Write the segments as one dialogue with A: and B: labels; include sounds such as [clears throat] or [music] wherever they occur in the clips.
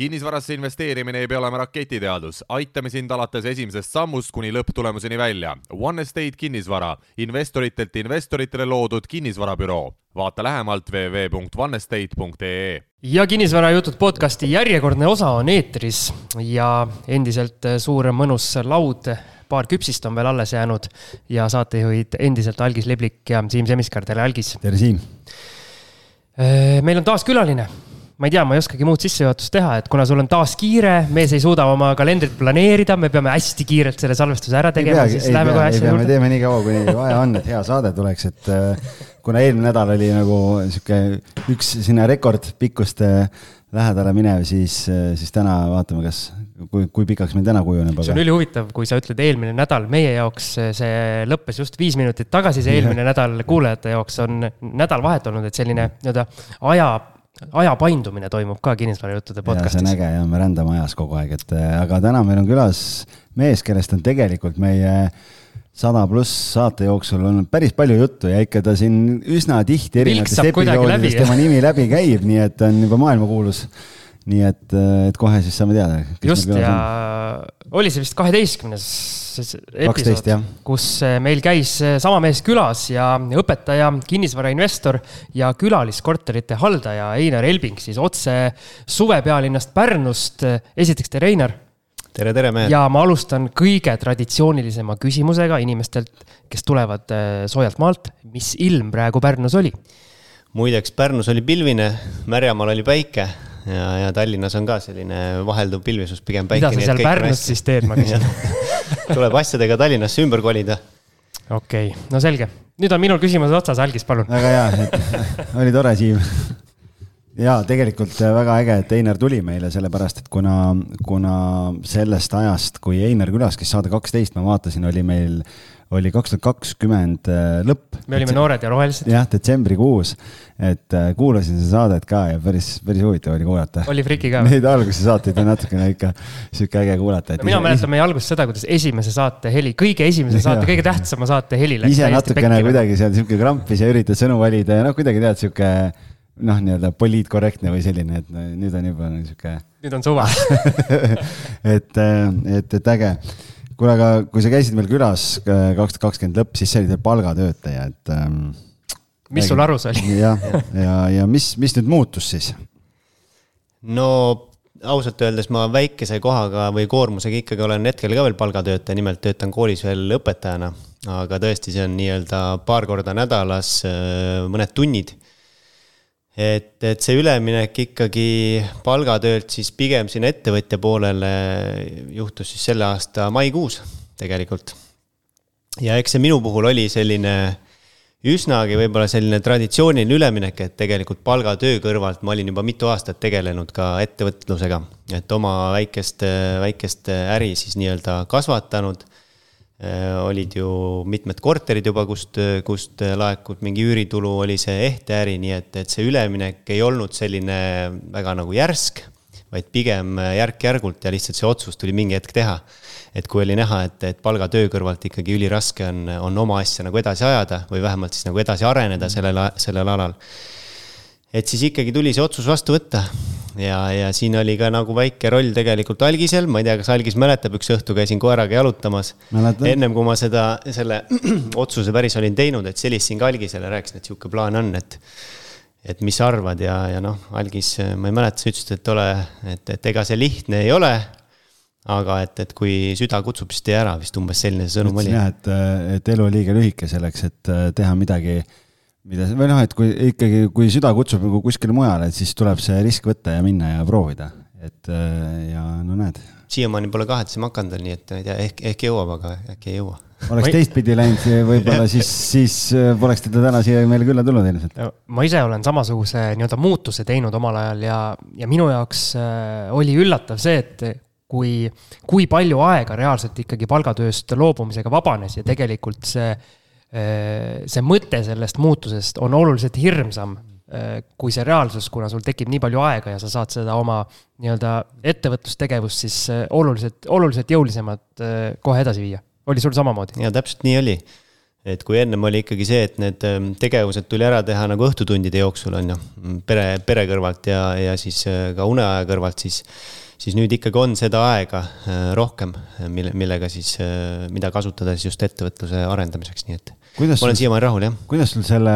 A: kinnisvarasse investeerimine ei pea olema raketiteadus, aitame sind alates esimesest sammust kuni lõpptulemuseni välja. One Estate kinnisvara, investoritelt investoritele loodud kinnisvarabüroo. vaata lähemalt www.onestate.ee.
B: ja kinnisvarajutud podcasti järjekordne osa on eetris ja endiselt suur mõnus laud paar küpsist on veel alles jäänud ja saatejuhid endiselt Algis Leblik ja Siim Semiskar, tere Algis.
C: tere Siim.
B: meil on taas külaline ma ei tea, ma ei oskagi muud sissejuhatust teha, et kuna sul on taas kiire, mees ei suuda oma kalendrit planeerida, me peame hästi kiirelt selle salvestuse ära tegema, siis läheme kohe asja
C: juurde. me teeme nii kaua, kuni vaja on, et hea saade tuleks, et äh, kuna eelmine nädal oli nagu sihuke üks sinna rekordpikkuste lähedale minev, siis, äh, siis täna vaatame, kas, kui, kui pikaks meil täna kujuneb.
B: see on ülihuvitav, kui sa ütled eelmine nädal, meie jaoks see lõppes just viis minutit tagasi, see eelmine [laughs] nädal kuulajate jaoks on nädalavahet olnud, et selline nii-öelda aja aja paindumine toimub ka kinnisvarajuttude podcast'is.
C: see on äge ja me rändame ajas kogu aeg, et äh, aga täna meil on külas mees, kellest on tegelikult meie sada pluss saate jooksul olnud päris palju juttu ja ikka ta siin üsna tihti erinevatest episoodidest tema nimi läbi käib, nii et ta on juba maailmakuulus. Nii et, äh, et kohe siis saame teada.
B: just ja on. oli see vist kaheteistkümnes episood, kus eh, meil käis eh, sama mees külas ja õpetaja, kinnisvarainvestor ja külaliskorterite haldaja Einar Elbing siis otse suvepealinnast Pärnust. esiteks tere, Einar.
D: tere, tere, mehed.
B: ja ma alustan kõige traditsioonilisema küsimusega inimestelt, kes tulevad soojalt maalt. mis ilm praegu Pärnus oli?
D: muideks, Pärnus oli pilvine, Märjamaal oli päike ja, ja Tallinnas on ka selline vahelduv pilvisus, pigem päike.
B: mida sa seal Pärnus siis teed, ma küsin [laughs]
D: tuleb asjadega Tallinnasse ümber kolida.
B: okei okay., no selge. nüüd on minul küsimused otsas, Algis, palun.
C: väga hea, et [laughs] oli tore, Siim. ja tegelikult väga äge, et Einar tuli meile, sellepärast et kuna, kuna sellest ajast, kui Einar külas käis saade kaksteist, ma vaatasin, oli meil oli kaks tuhat kakskümmend äh, lõpp.
B: me olime noored ja rohelised.
C: jah, detsembrikuus, et äh, kuulasin seda saadet ka ja päris, päris huvitav oli kuulata.
B: oli Friki ka?
C: Neid alguse saateid on natukene ikka sihuke äge kuulata.
B: No, mina mäletan meie algust seda, kuidas esimese saate heli, kõige esimese saate, kõige tähtsama saate heli
C: läks. ise natukene kuidagi seal sihuke krampis ja üritad sõnu valida ja noh, kuidagi tead sihuke noh, nii-öelda poliitkorrektne või selline, et nüüd on juba sihuke.
B: nüüd on suva [laughs]
C: et, et, et äge kuule, aga kui sa käisid meil külas äh, kaks tuhat kakskümmend lõpp, siis sa olid veel palgatöötaja, et ähm,.
B: mis sul arus oli?
C: jah, ja, ja, ja mis, mis nüüd muutus siis?
D: no ausalt öeldes ma väikese kohaga või koormusega ikkagi olen hetkel ka veel palgatöötaja, nimelt töötan koolis veel õpetajana. aga tõesti, see on nii-öelda paar korda nädalas äh, mõned tunnid et, et see üleminek ikkagi palgatöölt siis pigem sinna ettevõtja poolele juhtus siis selle aasta maikuus tegelikult. ja eks see minu puhul oli selline üsnagi võib-olla selline traditsiooniline üleminek, et tegelikult palgatöö kõrvalt ma olin juba mitu aastat tegelenud ka ettevõtlusega, et oma väikest, väikest äri siis nii-öelda kasvatanud olid ju mitmed korterid juba, kust, kust laekub mingi üüritulu, oli see ehteäri, nii et, et see üleminek ei olnud selline väga nagu järsk, vaid pigem järk-järgult ja lihtsalt see otsus tuli mingi hetk teha. et kui oli näha, et, et palgatöö kõrvalt ikkagi üliraske on, on oma asja nagu edasi ajada või vähemalt siis nagu edasi areneda sellel, sellel alal et siis ikkagi tuli see otsus vastu võtta. Ja, ja siin oli ka nagu väike roll tegelikult Algisel, ma ei tea, kas Algis mäletab, üks õhtu käisin koeraga jalutamas. ennem kui ma seda, selle [clears throat] otsuse päris olin teinud, et helistasin ka Algisele, rääkisin, et sihuke plaan on, et et mis sa arvad ja, ja noh, Algis, ma ei mäleta, sa ütlesid, et ole, et, et ega see lihtne ei ole aga et, et kui süda kutsub, siis tee ära, vist umbes selline see sõnum oli.
C: jah, et, et elu on liiga lühike selleks, et teha midagi mida, või noh, et kui ikkagi, kui süda kutsub nagu kuskile mujale, et siis tuleb see risk võtta ja minna ja proovida, et äh, ja no näed.
D: siiamaani pole kahetsema hakanud veel, nii et ma ei tea, ehk, ehk jõuab, aga äkki ei jõua.
C: oleks teistpidi läinud, võib-olla [laughs] siis, siis äh, poleks teda täna siia meile külla tulnud ilmselt.
B: ma ise olen samasuguse nii-öelda muutuse teinud omal ajal ja, ja minu jaoks äh, oli üllatav see, et kui, kui palju aega reaalselt ikkagi palgatööst loobumisega vabanes ja tegelikult see see mõte sellest muutusest on oluliselt hirmsam äh, kui see reaalsus, kuna sul tekib nii palju aega ja sa saad seda oma nii-öelda ettevõtlustegevust siis äh, oluliselt, oluliselt jõulisemalt kohe edasi viia. oli sul samamoodi?
D: ja täpselt nii oli. et kui ennem oli ikkagi see, et need ähm, tegevused tuli ära teha nagu õhtutundide jooksul, on ju, pere, pere kõrvalt ja, ja siis äh, ka uneaja kõrvalt, siis siis nüüd ikkagi on seda aega äh, rohkem, mille, millega siis, äh, mida kasutada siis just ettevõtluse arendamiseks, nii et kuidas ma olen siiamaani rahul, jah.
C: kuidas sul selle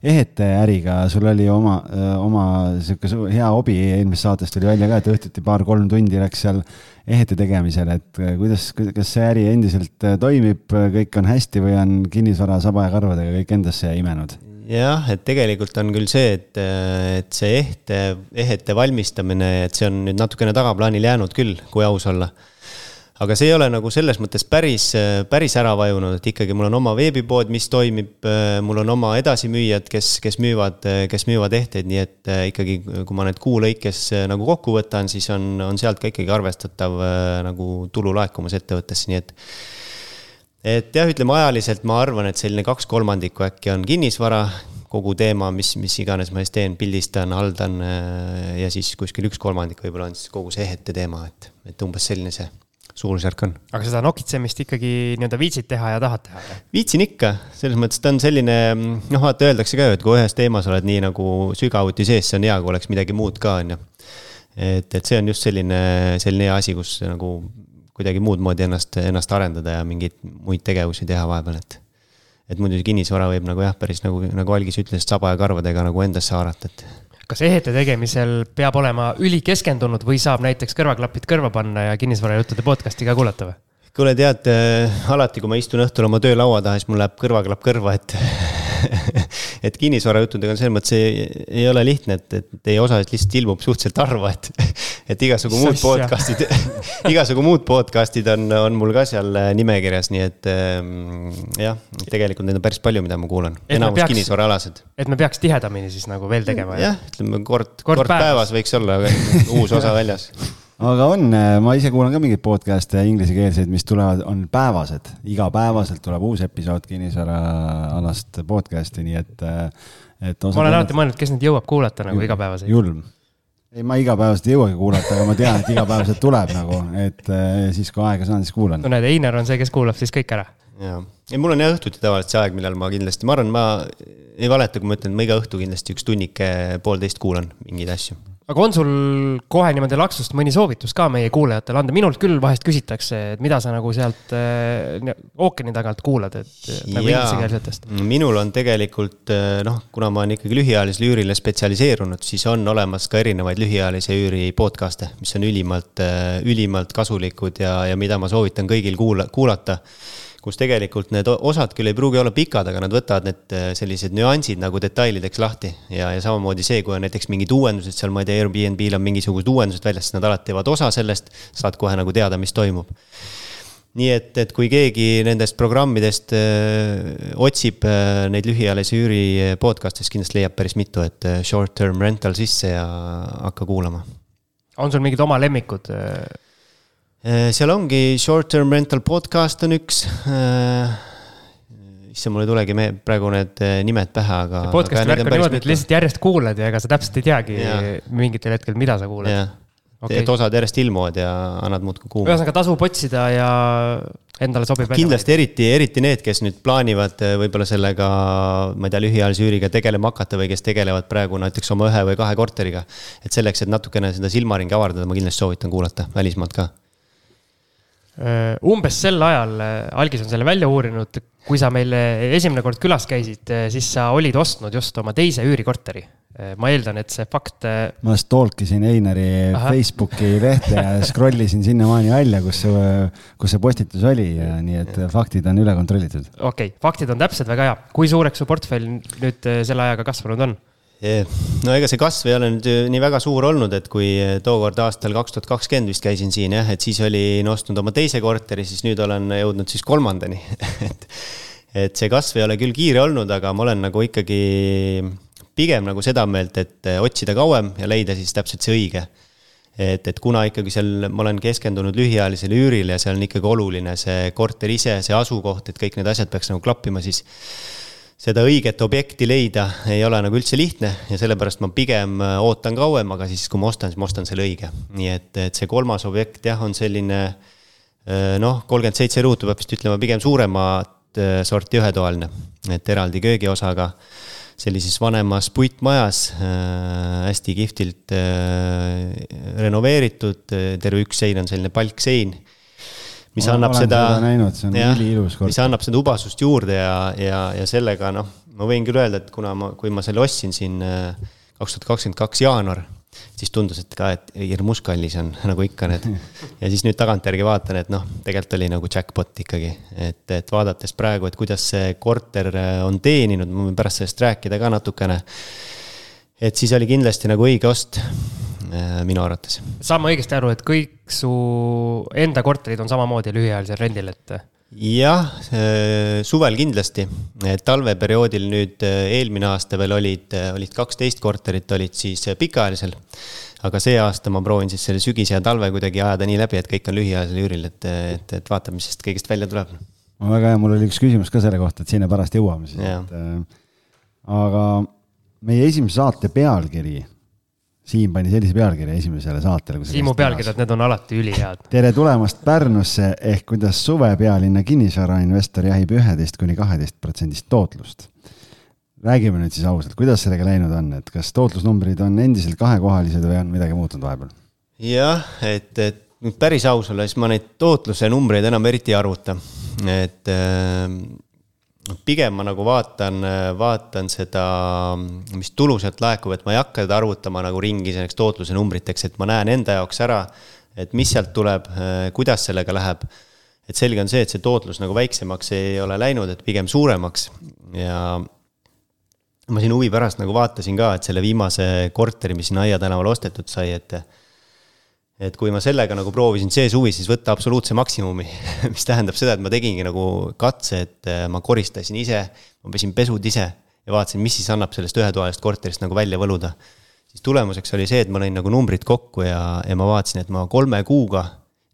C: ehete äriga, sul oli oma, oma sihuke hea hobi, eelmisest saatest tuli välja ka, et õhtuti paar-kolm tundi läks seal ehete tegemisel, et kuidas, kas see äri endiselt toimib, kõik on hästi või on kinnisvara saba ja karvadega kõik endasse imenud?
D: Jah, et tegelikult on küll see, et, et see ehte, ehete valmistamine, et see on nüüd natukene tagaplaanile jäänud küll, kui aus olla. Aga see ei ole nagu selles mõttes päris, päris ära vajunud, et ikkagi mul on oma veebipood, mis toimib, mul on oma edasimüüjad, kes, kes müüvad, kes müüvad ehteid, nii et ikkagi, kui ma need kuu lõikes nagu kokku võtan, siis on, on sealt ka ikkagi arvestatav nagu tulu laekumas ettevõttesse, nii et et jah, ütleme ajaliselt ma arvan, et selline kaks kolmandikku äkki on kinnisvara, kogu teema, mis, mis iganes ma siis teen, pildistan, haldan ja siis kuskil üks kolmandik võib-olla on siis kogu see ehete teema, et, et umbes selline see suurusjärk on.
B: aga seda nokitsemist ikkagi nii-öelda viitsid teha ja tahad teha?
D: viitsin ikka, selles mõttes ta on selline, noh, vaata öeldakse ka ju, et kui ühes teemas oled nii nagu sügavuti sees, see on hea, kui oleks midagi muud ka, on ju. et, et see on just selline, selline hea asi, kus nagu kuidagi muud moodi ennast, ennast arendada ja mingeid muid tegevusi teha vahepeal, et. et muidu kinnisvara võib nagu jah, päris nagu, nagu Algis ütles, saba ja karvadega nagu endasse haarata, et
B: kas ehete tegemisel peab olema ülikeskendunud või saab näiteks kõrvaklapid kõrva panna ja kinnisvarajuttude podcast'i ka kuulata või?
D: kuule, tead, äh, alati, kui ma istun õhtul oma töölaua taha, siis mul läheb kõrvaklapp kõrva, et [laughs] [laughs] et kinnisvarajuttudega on selles mõttes ei, ei ole lihtne, et, et teie osalised lihtsalt ilmub suhteliselt harva, et, et igasugu muud podcast'id [laughs] igasugu muud podcast'id on, on mul ka seal äh, nimekirjas, nii et ähm, jah, tegelikult neid on päris palju, mida ma kuulan, enamus kinnisvaraalased.
B: et me peaks tihedamini siis nagu veel tegema?
D: jah, ütleme kord, kord, kord päevas. päevas võiks olla uus osa väljas [laughs]
C: aga on, äh, ma ise kuulan ka mingeid podcast'e inglisekeelseid, mis tulevad, on päevased, igapäevaselt tuleb uus episood kinnisvaraalast podcast'i, nii et, äh, et.
B: ma olen alati mõelnud, kes neid jõuab kuulata nagu igapäevaselt.
C: julm. ei, ma igapäevaselt ei jõuagi kuulata, aga ma tean, et igapäevaselt tuleb nagu, et äh, siis, kui aega saan, siis kuulan.
B: no näed, Einar on see, kes kuulab siis kõik ära.
D: jaa, ei mul on jah õhtuti tavaliselt see aeg, millal ma kindlasti, ma arvan, ma ei valeta, kui ma ütlen, et ma iga õhtu kindlasti üks tunnike, poolteist kuulan mingeid asju
B: aga on sul kohe niimoodi laksust mõni soovitus ka meie kuulajatele anda, minult küll vahest küsitakse, et mida sa nagu sealt äh, ookeani tagant kuulad, et äh, nagu inglisekeelsetest?
D: minul on tegelikult äh, noh, kuna ma olen ikkagi lühiajalisele üürile spetsialiseerunud, siis on olemas ka erinevaid lühiajalise üüri podcast'e, mis on ülimalt, ülimalt kasulikud ja, ja mida ma soovitan kõigil kuula, kuulata kus tegelikult need osad küll ei pruugi olla pikad, aga nad võtavad need äh, sellised nüansid nagu detailideks lahti. ja, ja samamoodi see, kui on näiteks mingid uuendused seal, ma ei tea, Airbnb-l on mingisugused uuendused väljas, siis nad alati teevad osa sellest, saad kohe nagu teada, mis toimub nii et, et kui keegi nendest programmidest öö, äh, otsib öö, äh, neid lühiajalise üüri podcast'e, siis kindlasti leiab päris mitu, et short term rental sisse ja hakka kuulama.
B: on sul mingid oma lemmikud?
D: Äh, seal ongi short term rental podcast on üks. Äh, issand, mul ei tulegi me praegu need äh, nimed pähe, aga.
B: podcast'i värk on niimoodi, et lihtsalt järjest kuulad ja ega sa täpselt ei teagi ja. mingitel hetkel, mida sa kuulad.
D: Okay. et osad järjest ilmuvad ja annad muudkui kuuma.
B: ühesõnaga tasub otsida ja endale sobib.
D: kindlasti eriti, eriti need, kes nüüd plaanivad võib-olla sellega, ma ei tea, lühiajalise üüriga tegelema hakata või kes tegelevad praegu näiteks oma ühe või kahe korteriga. et selleks, et natukene seda silmaringi avardada, ma kindlasti soovitan kuulata välismaalt ka
B: Äh, umbes sel ajal, äh, Algis on selle välja uurinud, kui sa meil esimene kord külas käisid, äh, siis sa olid ostnud just oma teise üürikorteri. ma eeldan, et see fakt.
C: ma stalk isin Einari Aha. Facebooki lehte ja [laughs] scroll isin sinnamaani välja, kus kus see postitus oli ja nii et faktid on üle kontrollitud.
B: okei okay,, faktid on täpsed, väga hea. kui suureks su portfell nüüd selle ajaga kasvanud on?
D: No ega see kasv ei ole nüüd nii väga suur olnud, et kui tookord aastal kaks tuhat kakskümmend vist käisin siin jah, et siis olin ostnud oma teise korteri, siis nüüd olen jõudnud siis kolmandani [laughs] et, et see kasv ei ole küll kiire olnud, aga ma olen nagu ikkagi pigem nagu seda meelt, et otsida kauem ja leida siis täpselt see õige. et, et kuna ikkagi seal ma olen keskendunud lühiajalisele üürile ja seal on ikkagi oluline see korter ise, see asukoht, et kõik need asjad peaks nagu klappima, siis seda õiget objekti leida ei ole nagu üldse lihtne ja sellepärast ma pigem äh, ootan kauem, aga siis, kui ma ostan, siis ma ostan selle õige. nii et, et see kolmas objekt jah, on selline äh, noh, kolmkümmend seitse ruutu peab vist ütlema pigem suuremat sorti ühetoaline, et eraldi köögiosaga sellises vanemas puitmajas äh,, hästi kihvtilt äh, renoveeritud, terve üks sein on selline palksein mis annab seda,
C: seda
D: mis annab seda ubasust juurde ja, ja, ja sellega noh, ma võin küll öelda, et kuna ma, kui ma selle ostsin siin äh, kaks tuhat kakskümmend kaks jaanuar, siis tundus, et ka, et hirmus kallis on, [laughs] nagu ikka need. ja siis nüüd tagantjärgi vaatan, et noh, tegelikult oli nagu jackpot ikkagi, et, et vaadates praegu, et kuidas see korter äh, on teeninud, ma võin pärast sellest rääkida ka natukene. et siis oli kindlasti nagu õige ost minu arvates.
B: saan ma õigesti aru, et kõik su enda korterid on samamoodi lühiajalisel rendil, et?
D: jah, äh, suvel kindlasti, talveperioodil nüüd äh, eelmine aasta veel olid, olid kaksteist korterit olid siis pikaajalisel. aga see aasta ma proovin siis selle sügise ja talve kuidagi ajada nii läbi, et kõik on lühiajalisel üüril, et, et, et vaatame, mis sellest kõigest välja tuleb.
C: väga hea, mul oli üks küsimus ka selle kohta, et sinna pärast jõuame siis, et äh, aga meie esimese saate pealkiri Siim pani sellise pealkirja esimesele saatele.
B: Siimu pealkirjad, need on alati ülihead.
C: tere tulemast Pärnusse ehk kuidas suve pealinna kinnisvarainvestor jahib üheteist kuni kaheteist protsendist tootlust. räägime nüüd siis ausalt, kuidas sellega läinud on, et kas tootlusnumbrid on endiselt kahekohalised või on midagi muutunud vahepeal?
D: jah, et, et nüüd päris aus olla, siis ma neid tootluse numbreid enam eriti ei arvuta, et äh, pigem ma nagu vaatan, vaatan seda, mis tulu sealt laekub, et ma ei hakka seda arvutama nagu ringi selleks tootluse numbriteks, et ma näen enda jaoks ära, et mis sealt tuleb, kuidas sellega läheb. et selge on see, et see tootlus nagu väiksemaks ei ole läinud, et pigem suuremaks ja ma siin huvi pärast nagu vaatasin ka, et selle viimase korteri, mis siin Aia tänaval ostetud sai, et et kui ma sellega nagu proovisin see suvi siis võtta absoluutse maksimumi, [laughs] mis tähendab seda, et ma tegingi nagu katse, et äh, ma koristasin ise, ma pesin pesud ise ja vaatasin, mis siis annab sellest ühetoalisest korterist nagu välja võluda. siis tulemuseks oli see, et ma lõin nagu numbrid kokku ja, ja ma vaatasin, et ma kolme kuuga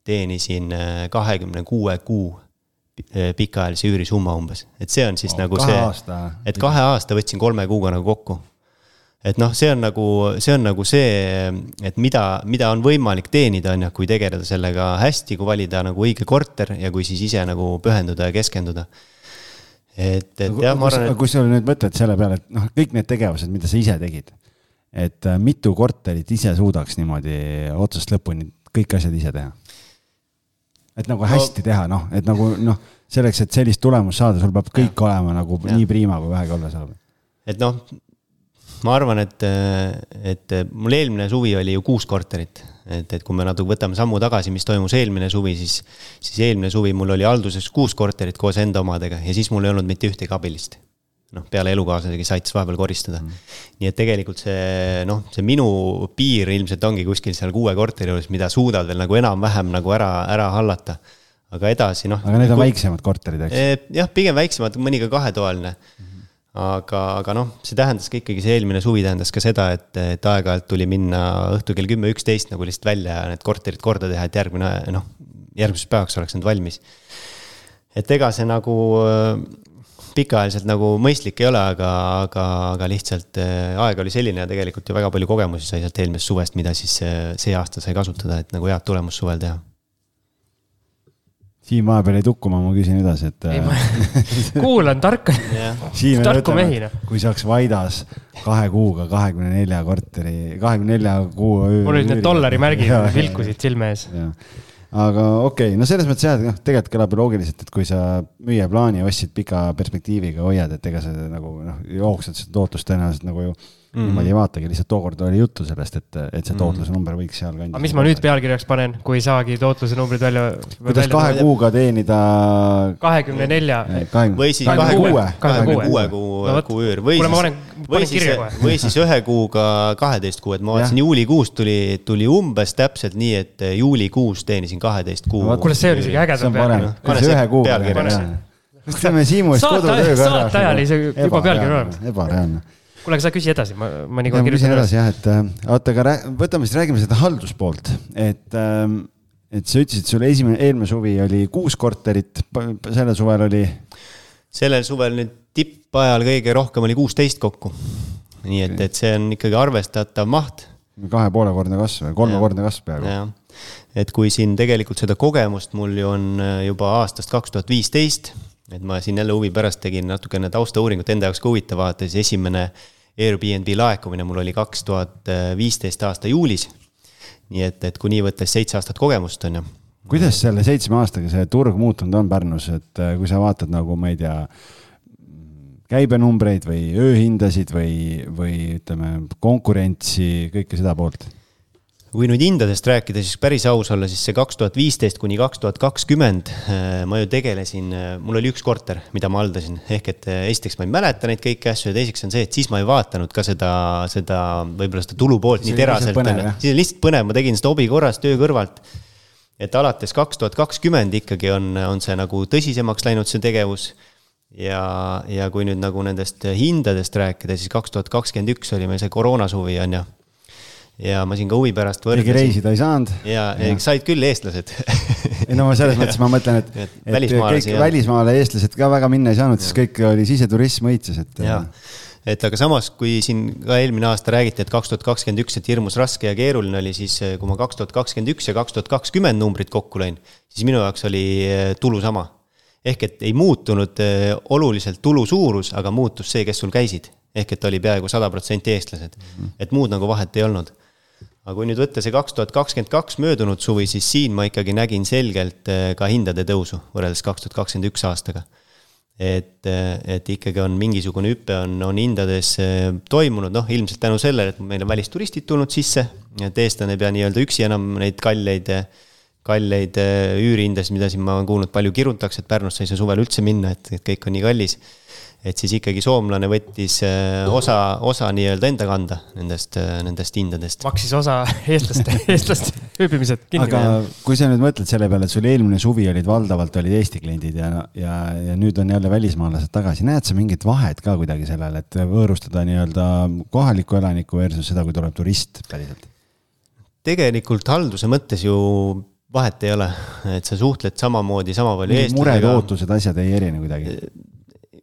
D: teenisin äh, kahekümne kuue kuu äh, pikaajalise üürisumma umbes, et see on siis oh, nagu see, et kahe aasta võtsin kolme kuuga nagu kokku et noh, see on nagu, see on nagu see, et mida, mida on võimalik teenida, on ju, kui tegeleda sellega hästi, kui valida nagu õige korter ja kui siis ise nagu pühenduda ja keskenduda. et, et jah, ma arvan,
C: et. kui sa nüüd mõtled selle peale, et noh, kõik need tegevused, mida sa ise tegid, et äh, mitu korterit ise suudaks niimoodi otsast lõpuni kõik asjad ise teha? et nagu hästi no, teha, noh, et nagu noh, selleks, et sellist tulemust saada, sul peab kõik ja. olema nagu ja. nii priima, kui vähegi olla saab.
D: et noh, ma arvan, et, et mul eelmine suvi oli ju kuus korterit. et, et kui me natuke võtame sammu tagasi, mis toimus eelmine suvi, siis, siis eelmine suvi mul oli halduses kuus korterit koos enda omadega ja siis mul ei olnud mitte ühtegi abilist. noh, peale elukaaslase, kes aitas vahepeal koristada mm.. nii et tegelikult see noh, see minu piir ilmselt ongi kuskil seal kuue korteri juures, mida suudad veel nagu enam-vähem nagu ära, ära hallata aga edasi noh.
C: aga need on kui... väiksemad korterid, eks?
D: Eh, jah, pigem väiksemad, mõni ka kahetoaline mm. -hmm aga, aga noh, see tähendas ka ikkagi, see eelmine suvi tähendas ka seda, et, et aeg-ajalt tuli minna õhtul kell kümme, üksteist nagu lihtsalt välja ja need korterid korda teha, et järgmine noh, järgmiseks päevaks oleks need valmis. et ega see nagu äh, pikaajaliselt nagu mõistlik ei ole, aga, aga, aga lihtsalt äh, aeg oli selline ja tegelikult ju väga palju kogemusi sai sealt eelmisest suvest, mida siis äh, see aasta sai kasutada, et nagu head tulemust suvel teha
C: Siim vahepeal jäi tukkuma, ma küsin edasi, et.
B: ei, ma [laughs] kuulan tarka tarku mehi noh.
C: kui saaks Vaidas kahe kuuga kahekümne nelja korteri, kahekümne nelja kuu.
B: mul olid need dollari märgid, vilkusid silme ees.
C: aga okei okay., no selles mõttes jah, noh, tegelikult kõlab ju loogiliselt, et kui sa müüjaplaani ostsid pika perspektiiviga hoiad, et ega sa nagu noh, jooksvalt seda tootlust tõenäoliselt nagu ju mm -hmm. niimoodi ei vaatagi, lihtsalt tookord oli juttu sellest, et, et see mhm. tootluse number võiks seal kandis.
B: aga mis ma nüüd pealkirjaks panen, kui ei saagi tootluse numbrid välja?
C: kuidas välja kahe kuuga teenida?
B: kahekümne nelja.
D: või siis kahekümne kuue, kahekümne kuue kuu, kuu üür või siis, või siis, või siis ühe kuuga kaheteist kuu, et ma vaatasin juulikuust tuli, tuli umbes täpselt nii, et juulikuus teenisin kaheteist kuu.
B: kuule, see on isegi ägedam
C: pealkiri. pane see ühe kuuga. teeme Siimu eest kodutöö ka ära.
B: saate ajal isegi juba pealkiri olemas.
C: ebareaalne
B: kuule, aga sa küsi edasi, ma, ma nii
C: kaua kirjutan üles. jah, et äh, oota, aga võtame siis, räägime seda halduspoolt, et ähm, et sa ütlesid, sul esimene, eelmine suvi oli kuus korterit, sellel suvel oli?
D: sellel suvel nüüd tippajal kõige rohkem oli kuusteist kokku. nii et okay., et see on ikkagi arvestatav maht.
C: kahe poole kordne kasv või kolmekordne kasv peaaegu.
D: et kui siin tegelikult seda kogemust mul ju on äh, juba aastast kaks tuhat viisteist et ma siin jälle huvi pärast tegin natukene taustauuringut enda jaoks ka huvitav vaadata, siis esimene Airbnb laekumine mul oli kaks tuhat viisteist aasta juulis. nii et, et kui nii võtta, siis seitse aastat kogemust on ju.
C: kuidas selle seitsme aastaga see turg muutunud on Pärnus, et äh, kui sa vaatad nagu, ma ei tea, käibenumbreid või ööhindasid või, või ütleme, konkurentsi, kõike seda poolt
D: kui nüüd hindadest rääkida, siis päris aus olla, siis see kaks tuhat viisteist kuni kaks tuhat kakskümmend äh, ma ju tegelesin, äh, mul oli üks korter, mida ma haldasin, ehk et äh, esiteks ma ei mäleta neid kõiki asju ja teiseks on see, et siis ma ei vaadanud ka seda, seda võib-olla seda tulupoolt nii teraselt. siis oli lihtsalt põnev, ma tegin seda hobi korras töö kõrvalt. et alates kaks tuhat kakskümmend ikkagi on, on see nagu tõsisemaks läinud, see tegevus ja, ja kui nüüd nagu nendest hindadest rääkida, siis kaks tuhat kakskümmend üks oli meil see koroonasuvi, on ju ja ma siin ka huvi pärast
C: võrdlesin. keegi reisida ei saanud.
D: ja, ja., said küll eestlased [laughs]
C: ei no selles mõttes ma mõtlen, et, et, et kõik ja. välismaale eestlased ka väga minna ei saanud, sest kõik oli siseturism õitses, et.
D: ja, et aga samas, kui siin ka eelmine aasta räägiti, et kaks tuhat kakskümmend üks, et hirmus raske ja keeruline oli, siis eh, kui ma kaks tuhat kakskümmend üks ja kaks tuhat kakskümmend numbrid kokku lõin, siis minu jaoks oli eh, tulu sama. ehk et ei muutunud eh, oluliselt tulu suurus, aga muutus see, kes sul käisid ehk et oli peaaegu sada protsenti eestlased. Mhm. et muud nagu vahet ei olnud aga kui nüüd võtta see kaks tuhat kakskümmend kaks möödunud suvi, siis siin ma ikkagi nägin selgelt eh, ka hindade tõusu võrreldes kaks tuhat kakskümmend üks aastaga. et, eh, et ikkagi on mingisugune hüpe on, on hindades eh, toimunud, noh ilmselt tänu sellele, et meil on välisturistid tulnud sisse, et eestlane ei pea nii-öelda üksi enam neid kalleid, kalleid üürihindasid, mida siin ma olen kuulnud, palju kirutakse, et Pärnusse ei saa suvel üldse minna, et, et kõik on nii kallis et siis ikkagi soomlane võttis äh, osa, osa nii-öelda enda kanda nendest, äh, nendest hindadest.
B: maksis osa [laughs] eestlaste, eestlaste ööbimised
C: kinni. aga kui sa nüüd mõtled selle peale, et sul eelmine suvi olid valdavalt olid Eesti kliendid ja, ja, ja nüüd on jälle välismaalased tagasi, näed sa mingit vahet ka kuidagi sellel, et võõrustada nii-öelda kohalikku elanikku versus seda, kui tuleb turist päriselt?
D: tegelikult halduse mõttes ju vahet ei ole, et sa suhtled samamoodi, sama palju
C: eestlastega. mured, ootused, asjad ei erine kuidagi?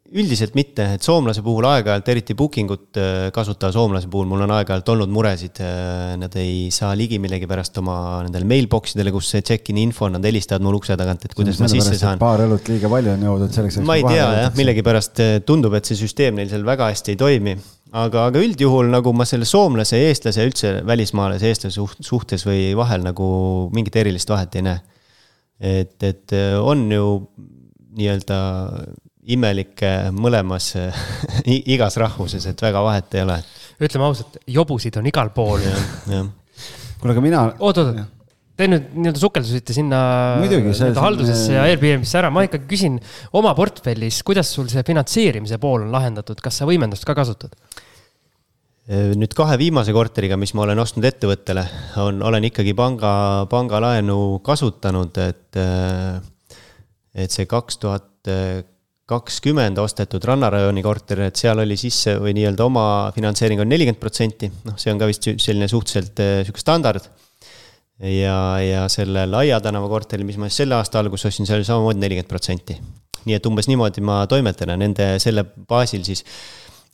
D: Üldiselt mitte, et soomlase puhul aeg-ajalt, eriti booking ut äh, kasutaja soomlase puhul, mul on aeg-ajalt olnud muresid. Äh, nad ei saa ligi millegipärast oma nendele mailbox idele, kus see check-in'i info on, nad helistavad mul ukse tagant, et kuidas ma sisse saan.
C: paar õlut liiga palju on jõudnud selleks.
D: ma ei tea jah, millegipärast äh, tundub, et see süsteem neil seal väga hästi ei toimi. aga, aga üldjuhul nagu ma selle soomlase, eestlase, üldse välismaalase, eestlase suhtes või vahel nagu mingit erilist vahet ei näe. et, et on ju nii-öelda imelikke mõlemas [laughs] igas rahvuses, et väga vahet ei ole.
B: ütleme ausalt, jobusid on igal pool.
C: kuule, aga mina.
B: oot, oot, te nüüd nii-öelda sukeldusite sinna nii-öelda haldusesse ja Airbnb-sse ära, ma ikkagi küsin oma portfellis, kuidas sul see finantseerimise pool on lahendatud, kas sa võimendust ka kasutad?
D: nüüd kahe viimase korteriga, mis ma olen ostnud ettevõttele, on, olen ikkagi panga, pangalaenu kasutanud, et, et see kaks tuhat kakskümmend ostetud rannarajooni korter, et seal oli sisse või nii-öelda oma finantseering on nelikümmend protsenti, noh, see on ka vist selline suhteliselt äh, sihuke standard. ja, ja selle Laia tänava korteri, mis ma siis selle aasta alguses ostsin, see oli samamoodi nelikümmend protsenti. nii et umbes niimoodi ma toimetan ja nende selle baasil siis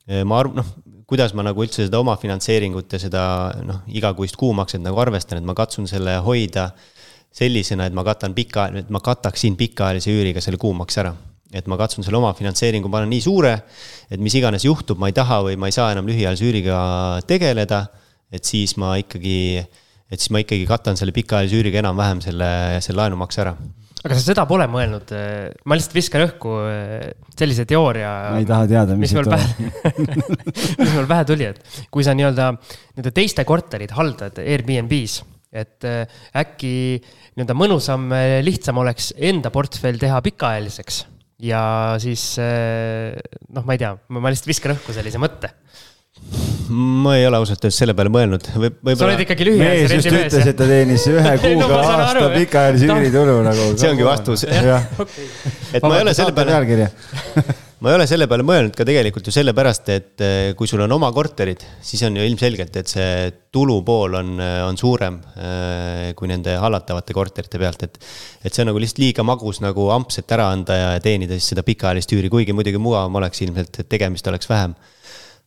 D: äh, ma arv-, noh, kuidas ma nagu üldse seda oma finantseeringut ja seda noh, igakuist kuumakset nagu arvestan, et ma katsun selle hoida sellisena, et ma katan pika, et ma kataksin pikaajalise üüriga selle kuumaks ära et ma katsun selle oma finantseeringu panna nii suure, et mis iganes juhtub, ma ei taha või ma ei saa enam lühiajalise üüriga tegeleda, et siis ma ikkagi, et siis ma ikkagi katan selle pikaajalise üüriga enam-vähem selle, selle laenumakse ära
B: aga sa seda pole mõelnud, ma lihtsalt viskan õhku eh, sellise teooria.
C: ma ei taha teada,
B: mis mul pähe [laughs] mis mul pähe tuli, et kui sa nii-öelda nende teiste korterid haldad Airbnb-s, et eh, äkki nii-öelda mõnusam, eh, lihtsam oleks enda portfell teha pikaajaliseks ja siis eh, noh, ma ei tea, ma lihtsalt viskan õhku sellise mõtte
D: ma ei ole ausalt öeldes selle peale mõelnud Võib.
B: Võibolla... sa oled ikkagi lühiajalise
C: rendi mees. ütles, et ta teenis ühe [laughs] kuuga no, aasta pikaajalise üüritulu nagu.
D: see ongi vastus. [laughs] et ma ei ole selle peale [laughs] ma ei ole selle peale mõelnud ka tegelikult ju sellepärast, et eh, kui sul on oma korterid, siis on ju ilmselgelt, et see tulupool on, eh, on suurem eh, kui nende hallatavate korterite pealt, et. et see on nagu lihtsalt liiga magus nagu amps, et ära anda ja teenida siis seda pikaajalist üüri, kuigi muidugi mugavam oleks ilmselt, et tegemist oleks vähem.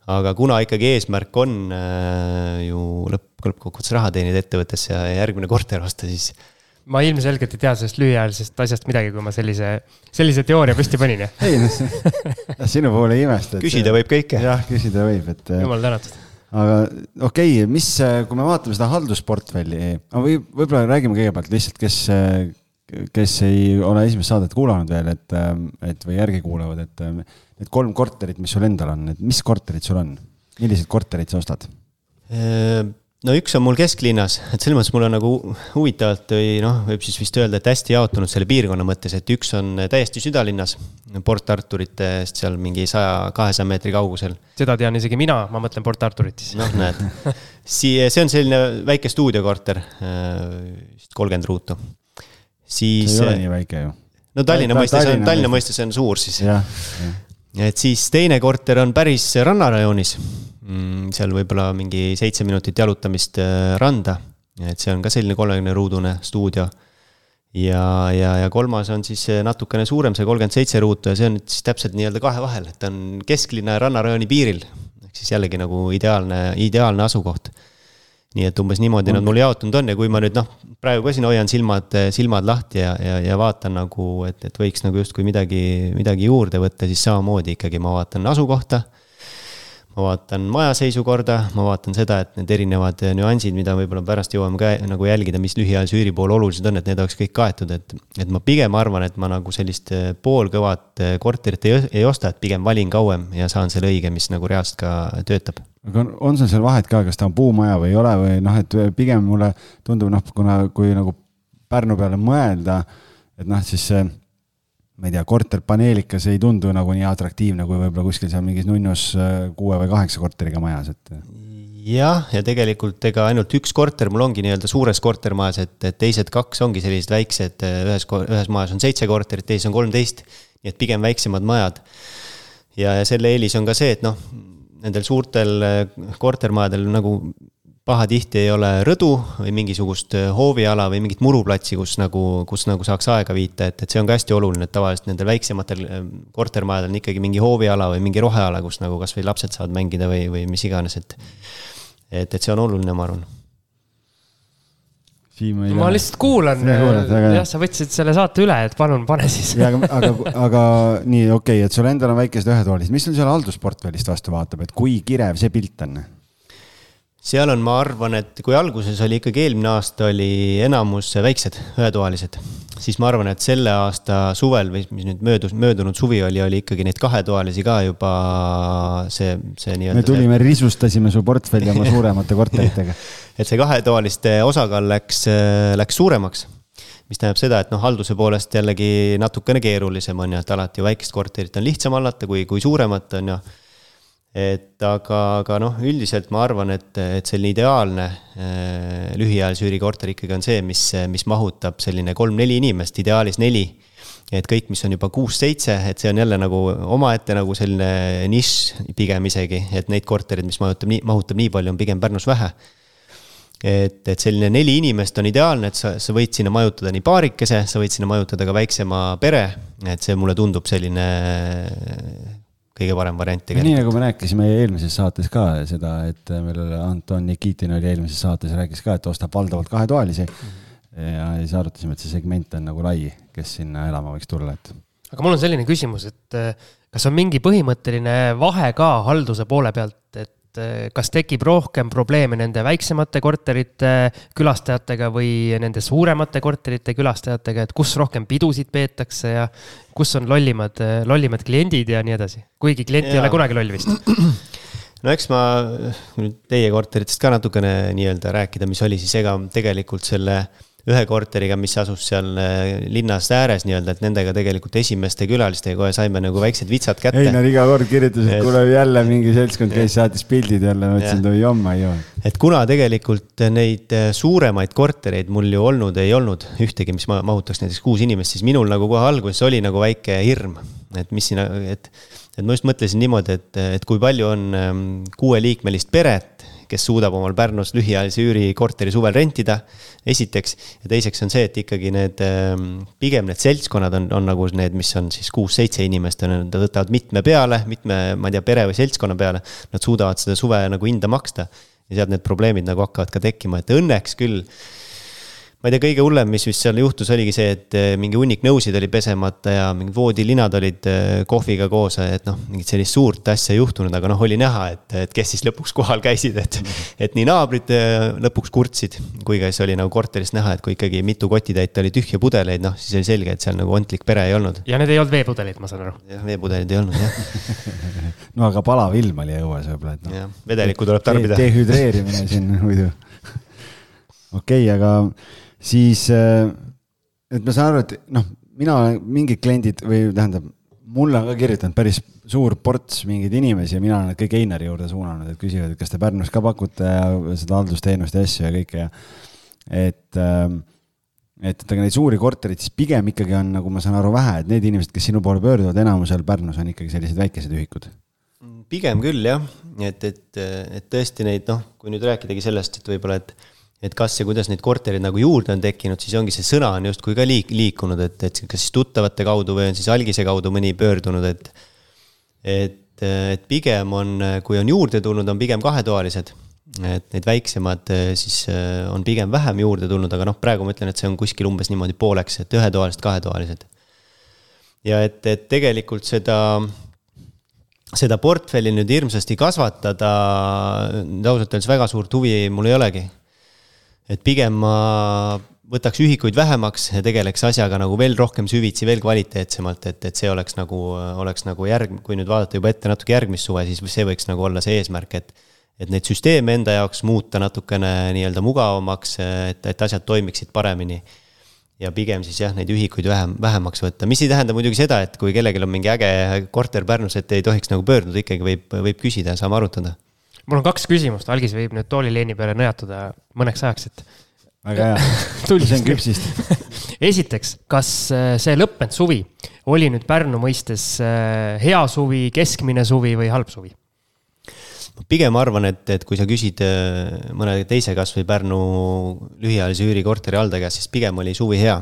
D: aga kuna ikkagi eesmärk on ju lõpp, lõppkokkuvõttes raha teenida ettevõttesse ja järgmine korter osta, siis
B: ma ilmselgelt ei tea sellest lühiajalisest asjast midagi, kui ma sellise, sellise teooria püsti panin,
C: ei noh, [laughs] sinu puhul ei imesta.
D: küsida võib kõike.
C: jah, küsida võib, et.
B: jumal tänatud.
C: aga okei okay,, mis, kui me vaatame seda haldusportfelli, või võib-olla räägime kõigepealt lihtsalt, kes, kes ei ole esimest saadet kuulanud veel, et, et või järgi kuulavad, et need kolm korterit, mis sul endal on, et mis korterid sul on? milliseid korterid sa ostad?
D: No üks on mul kesklinnas, et selles mõttes mul on nagu huvitavalt või noh, võib siis vist öelda, et hästi jaotunud selle piirkonna mõttes, et üks on täiesti südalinnas, Port Arturitest seal mingi saja, kahesaja meetri kaugusel.
B: seda tean isegi mina, ma mõtlen Port Arturit siis.
D: noh, näed, siia, see on selline väike stuudiokorter, vist kolmkümmend ruutu.
C: siis. see ei ole nii väike ju.
D: no Tallinna mõistes on, Tallinna mõistes on suur siis. Et siis teine korter on päris rannarajoonis Mm, seal võib-olla mingi seitse minutit jalutamist äh, randa. et see on ka selline kolmekümne ruudune stuudio. ja, ja, ja kolmas on siis natukene suurem, see kolmkümmend seitse ruutu ja see on siis täpselt nii-öelda kahe vahel, et ta on kesklinna ja rannarajooni piiril. ehk siis jällegi nagu ideaalne, ideaalne asukoht nii et umbes niimoodi nad mul jaotunud on ja kui ma nüüd noh, praegu ka siin hoian silmad, silmad lahti ja, ja, ja vaatan nagu, et, et võiks nagu justkui midagi, midagi juurde võtta, siis samamoodi ikkagi ma vaatan asukohta ma vaatan maja seisukorda, ma vaatan seda, et need erinevad nüansid, mida võib-olla pärast jõuame ka nagu jälgida, mis lühiajalise üüri puhul olulised on, et need oleks kõik kaetud, et. et ma pigem arvan, et ma nagu sellist poolkõvat korterit ei, ei osta, et pigem valin kauem ja saan selle õige, mis nagu reaalselt ka töötab.
C: Aga on sul seal vahet ka, kas ta on puumaja või ei ole või noh, et pigem mulle tundub noh, kuna, kui nagu Pärnu peale mõelda, et noh, siis see ma ei tea, korterpaneelikas ei tundu nagu nii atraktiivne kui võib-olla kuskil seal mingis nunnus äh, kuue või kaheksa korteriga majas, et.
D: jah, ja tegelikult ega ainult üks korter mul ongi nii-öelda suures kortermajas, et, teised kaks ongi sellised väiksed, ühes, ühes majas on seitse korterit, teises on kolmteist. nii et pigem väiksemad majad. ja, ja selle eelis on ka see, et noh, nendel suurtel äh, kortermajadel nagu pahatihti ei ole rõdu või mingisugust äh, hooviala või mingit muruplatsi, kus nagu, kus nagu saaks aega viita, et, et see on ka hästi oluline, et tavaliselt nendel väiksematel äh, kortermajadel on ikkagi mingi hooviala või mingi roheala, kus nagu kasvõi lapsed saavad mängida või, või mis iganes, et. et, et see on oluline, ma arvan.
B: Ma lihtsalt kuulan, jah, sa võtsid selle saate üle, et palun pane siis.
C: aga, aga, [laughs] aga nii, okei okay,, et sul endal on väikesed ühetoalised, mis sul seal haldusportfellist vastu vaatab, et kui kirev see pilt on?
D: Seal on, ma arvan, et kui alguses oli ikkagi eelmine aasta oli enamus väiksed, ühetoalised, siis ma arvan, et selle aasta suvel või mis nüüd möödus, möödunud suvi oli, oli ikkagi neid kahetoalisi ka juba see, see nii-öelda.
C: me tulime, risustasime su portfelli oma suuremate korteritega [laughs]
D: et see kahetoaliste osakaal läks, läks suuremaks mis tähendab seda, et noh, halduse poolest jällegi natukene keerulisem on ju, et alati ju väikest korterit on lihtsam hallata kui, kui suuremat on ju et aga, aga noh, üldiselt ma arvan, et, et selline ideaalne äh, lühiajalise üürikorter ikkagi on see, mis, mis mahutab selline kolm-neli inimest, ideaalis neli. et kõik, mis on juba kuus-seitse, et see on jälle nagu omaette nagu selline nišš pigem isegi, et neid korterid, mis mahutab nii, mahutab nii palju, on pigem Pärnus vähe et, et selline neli inimest on ideaalne, et sa, sa võid sinna majutada nii paarikese, sa võid sinna majutada ka väiksema pere. et see mulle tundub selline kõige parem variant
C: tegelikult. nii nagu me rääkisime eelmises saates ka seda, et meil Anton Nikitin oli eelmises saates rääkis ka, et ostab valdavalt kahetoalisi mm. -hmm. ja siis arutasime, et see segment on nagu lai, kes sinna elama võiks tulla, et.
B: aga mul on selline küsimus, et kas on mingi põhimõtteline vahe ka halduse poole pealt, et et eh, kas tekib rohkem probleeme nende väiksemate korterite külastajatega või nende suuremate korterite külastajatega, et kus rohkem pidusid peetakse ja kus on lollimad, lollimad kliendid ja nii edasi, kuigi klient ja. ei ole kunagi loll vist [clears throat]
D: no eks ma nüüd teie korteritest ka natukene nii-öelda rääkida, mis oli, siis ega tegelikult selle ühe korteriga, mis asus seal äh, linnas ääres nii-öelda, et nendega tegelikult esimeste külalistega kohe saime nagu väiksed vitsad kätte.
C: ei, nad iga kord kirjutasid et..., kuule jälle mingi seltskond käis, saatis pildid jälle, ma ütlesin, et oi jomma ei ole.
D: et kuna tegelikult neid äh, suuremaid kortereid mul ju olnud ei olnud ühtegi, mis mahutaks näiteks kuus inimest, siis minul nagu kohe alguses oli nagu väike hirm, et mis siin, et et ma just mõtlesin niimoodi, et, et kui palju on ähm, kuueliikmelist peret kes suudab omal Pärnus lühiajalise üürikorteri suvel rentida. esiteks ja teiseks on see, et ikkagi need ähm, pigem need seltskonnad on, on nagu need, mis on siis kuus-seitse inimest nad võtavad mitme peale, mitme, ma ei tea, pere või seltskonna peale. Nad suudavad seda suve nagu hinda maksta ja sealt need probleemid nagu hakkavad ka tekkima, et õnneks küll ma ei tea, kõige hullem, mis vist seal juhtus, oligi see, et eh, mingi hunnik nõusid oli pesemata ja mingid voodilinad olid eh, kohviga koos, et noh, mingit sellist suurt asja ei juhtunud, aga noh, oli näha, et, et kes siis lõpuks kohal käisid, et. et nii naabrid eh, lõpuks kurtsid, kui ka siis oli nagu korteris näha, et kui ikkagi mitu kotitäit oli tühje pudeleid, noh, siis oli selge, et seal nagu ontlik pere ei olnud.
B: ja need ei olnud veepudelid, ma saan aru.
D: jah, veepudelid ei olnud, jah [laughs]
C: no aga palav ilm oli õues võib-olla, et
D: noh. vedelikku tuleb tarbida
C: De. dehüdreerimine siin [laughs] muidu. okei okay,, aga siis, äh, et ma saan aru, et noh, mina olen mingid kliendid või tähendab, mulle on ka kirjutanud päris suur ports mingeid inimesi ja mina olen nad kõik Einari juurde suunanud, et küsivad, et kas te Pärnus ka pakute seda haldusteenust ja asju ja kõike ja et ähm, et, et aga neid suuri korterid siis pigem ikkagi on, nagu ma saan aru, vähe, et need inimesed, kes sinu poole pöörduvad, enamusel Pärnus on ikkagi sellised väikesed ühikud.
D: pigem küll jah, et, et, et tõesti neid noh, kui nüüd rääkidagi sellest, et võib-olla, et et kas ja kuidas neid korterid nagu juurde on tekkinud, siis ongi see sõna on justkui ka liik-, liikunud, et, et kas siis tuttavate kaudu või on siis algise kaudu mõni pöördunud, et. et, et pigem on, kui on juurde tulnud, on pigem kahetoalised. et need väiksemad siis on pigem vähem juurde tulnud, aga noh, praegu ma ütlen, et see on kuskil umbes niimoodi pooleks, et ühetoalised, kahetoalised. ja et, et tegelikult seda seda portfelli nüüd hirmsasti kasvatada, ausalt öeldes väga suurt huvi mul ei olegi et pigem ma võtaks ühikuid vähemaks ja tegeleks asjaga nagu veel rohkem süvitsi, veel kvaliteetsemalt, et, et see oleks nagu, oleks nagu järg, kui nüüd vaadata juba ette natuke järgmist suve, siis see võiks nagu olla see eesmärk, et. et neid süsteeme enda jaoks muuta natukene nii-öelda mugavamaks, et, et asjad toimiksid paremini. ja pigem siis jah, neid ühikuid vähem, vähemaks võtta, mis ei tähenda muidugi seda, et kui kellelgi on mingi äge korter Pärnus, et ei tohiks nagu pöörduda, ikkagi võib, võib küsida, saame arutada
B: mul on kaks küsimust, algis võib nüüd toolileeni peale nõjatuda mõneks ajaks, et.
C: väga hea [laughs] see on küpsist [laughs]
B: esiteks, kas äh, see lõppenud suvi oli nüüd Pärnu mõistes äh, hea suvi, keskmine suvi või halb suvi?
D: pigem arvan, et, et kui sa küsid äh, mõne teise kasvõi Pärnu lühiajalise üürikorteri haldaja käest, siis pigem oli suvi hea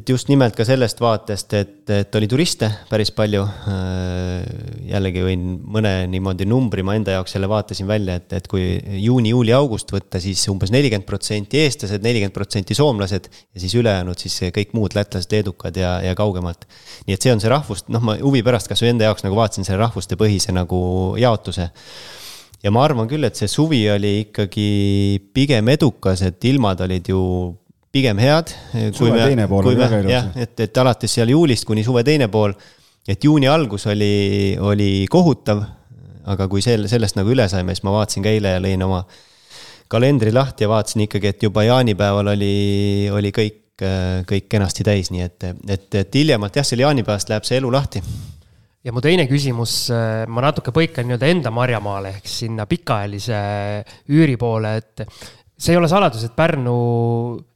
D: et just nimelt ka sellest vaatest, et, et oli turiste päris palju. Äh, jällegi võin mõne niimoodi numbri ma enda jaoks jälle vaatasin välja, et, et kui juuni, juuli, august võtta, siis umbes nelikümmend protsenti eestlased, nelikümmend protsenti soomlased ja siis ülejäänud siis kõik muud lätlased, leedukad ja, ja kaugemalt. nii et see on see rahvust, noh, ma huvi pärast kasvõi enda jaoks nagu vaatasin selle rahvustepõhise nagu jaotuse ja ma arvan küll, et see suvi oli ikkagi pigem edukas, et ilmad olid ju pigem head.
C: suve me, teine pool oli väga ilus.
D: jah, et, et alates seal juulist kuni suve teine pool, et juuni algus oli, oli kohutav. aga kui sel-, sellest nagu üle saime, siis ma vaatasin ka eile ja lõin oma kalendri lahti ja vaatasin ikkagi, et juba jaanipäeval oli, oli kõik, kõik kenasti täis, nii et, et, et hiljemalt jah, seal jaanipäevast läheb see elu lahti
B: ja mu teine küsimus, ma natuke põikan nii-öelda enda marjamaale ehk sinna pikaajalise üüri poole, et see ei ole saladus, et Pärnu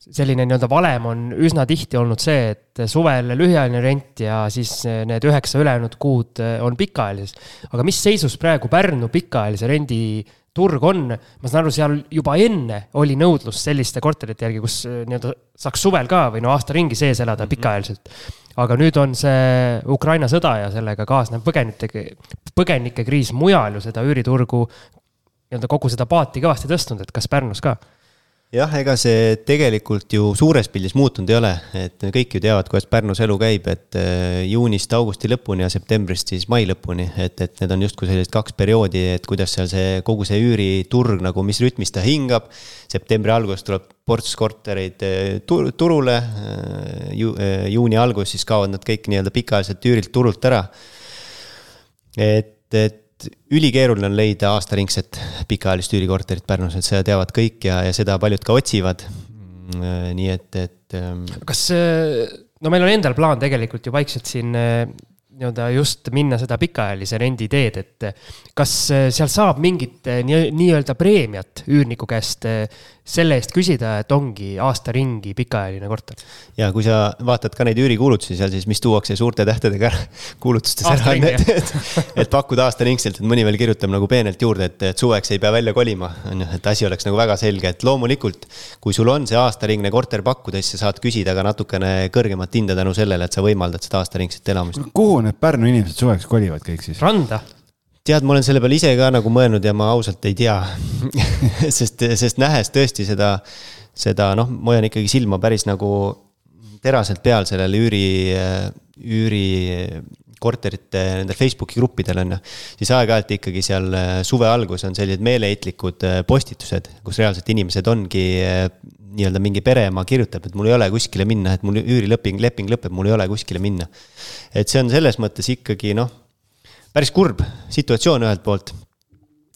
B: selline nii-öelda valem on üsna tihti olnud see, et suvel lühiajaline rent ja siis need üheksa ülejäänud kuud on pikaajalises. aga mis seisus praegu Pärnu pikaajalise rendi turg on, ma saan aru, seal juba enne oli nõudlus selliste korterite järgi, kus nii-öelda saaks suvel ka või no aasta ringi sees elada mhm. pikaajaliselt. aga nüüd on see Ukraina sõda ja sellega kaasnev põgenike, põgenikekriis mujal ju seda üüriturgu nii-öelda kogu seda paati kõvasti tõstnud, et kas Pärnus ka?
D: jah, ega see tegelikult ju suures pildis muutunud ei ole, et kõik ju teavad, kuidas Pärnus elu käib, et äh, juunist augusti lõpuni ja septembrist siis mai lõpuni, et, et need on justkui sellised kaks perioodi, et kuidas seal see kogu see üüriturg nagu, mis rütmis ta hingab. septembri alguses tuleb ports kortereid äh, turule äh, ju,, juuni algus siis kaovad nad kõik nii-öelda pikaajaliselt üürilt turult ära. et, et ülikeeruline on leida aastaringset pikaajalist üürikorterit Pärnus, et seda teavad kõik ja, ja seda paljud ka otsivad. Mm, nii et, et.
B: Ähm, kas, no meil on endal plaan tegelikult ju vaikselt siin nii-öelda just minna seda pikaajalise rendi teed, et kas seal saab mingit nii-öelda preemiat üürniku käest selle eest küsida, et ongi aasta ringi pikaajaline korter.
D: ja kui sa vaatad ka neid üürikuulutusi seal, siis mis tuuakse suurte tähtedega [laughs] kuulutustes ära, et, et, et pakkuda aastaringselt, et mõni veel kirjutab nagu peenelt juurde, et, et suveks ei pea välja kolima, on ju, et asi oleks nagu väga selge, et loomulikult. kui sul on see aastaringne korter pakkuda, siis sa saad küsida ka natukene kõrgemat hinda tänu sellele, et sa võimaldad seda aastaringset elamist.
C: kuhu need Pärnu inimesed suveks kolivad kõik siis?
B: randa
D: tead, ma olen selle peale ise ka nagu mõelnud ja ma ausalt ei tea [laughs] sest, sest nähes tõesti seda, seda noh, ma hoian ikkagi silma päris nagu teraselt peal sellel üüri, üüri korterite nendel Facebooki gruppidel on ju. siis aeg-ajalt ikkagi seal suve alguses on sellised meeleheitlikud postitused, kus reaalselt inimesed ongi nii-öelda mingi pereema kirjutab, et mul ei ole kuskile minna, et mul üürileping, leping lõpeb, mul ei ole kuskile minna. et see on selles mõttes ikkagi noh, päris kurb situatsioon ühelt poolt.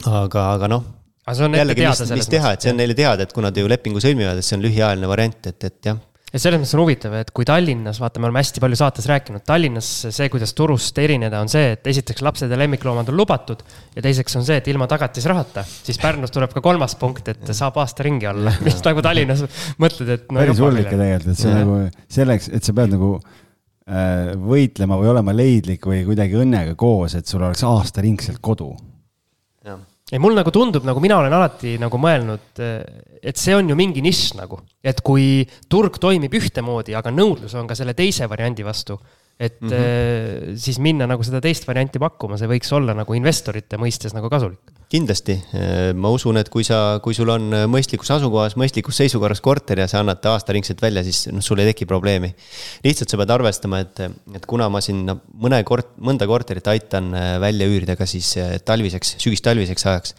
D: aga, aga noh.
B: aga see on ette teada
D: selles mõttes. mis teha, et see on neile teada, et kuna nad ju lepingu sõlmivad, et see on lühiajaline variant, et, et jah
B: ja selles mõttes on huvitav, et kui Tallinnas, vaata, me oleme hästi palju saates rääkinud, Tallinnas see, kuidas turust erineda, on see, et esiteks lapsed ja lemmikloomad on lubatud. ja teiseks on see, et ilma tagatisrahata, siis Pärnus tuleb ka kolmas punkt, et saab aasta ringi olla, mis nagu Tallinnas mõtled, et
C: no,. päris hull ikka tegelikult, et see nagu selleks, et sa pead nagu võitlema või olema leidlik või kuidagi õnnega koos, et sul oleks aastaringselt kodu
B: ei, mul nagu tundub, nagu mina olen alati nagu mõelnud, et see on ju mingi nišš nagu. et kui turg toimib ühtemoodi, aga nõudlus on ka selle teise variandi vastu, et mm -hmm. siis minna nagu seda teist varianti pakkuma, see võiks olla nagu investorite mõistes nagu kasulik
D: kindlasti, äh, ma usun, et kui sa, kui sul on äh, mõistlikus asukohas, mõistlikus seisukorras korter ja sa annad ta aastaringselt välja, siis noh, sul ei teki probleemi. lihtsalt sa pead arvestama, et, et kuna ma siin mõne kort-, mõnda korterit aitan äh, välja üürida ka siis talviseks, sügistalviseks ajaks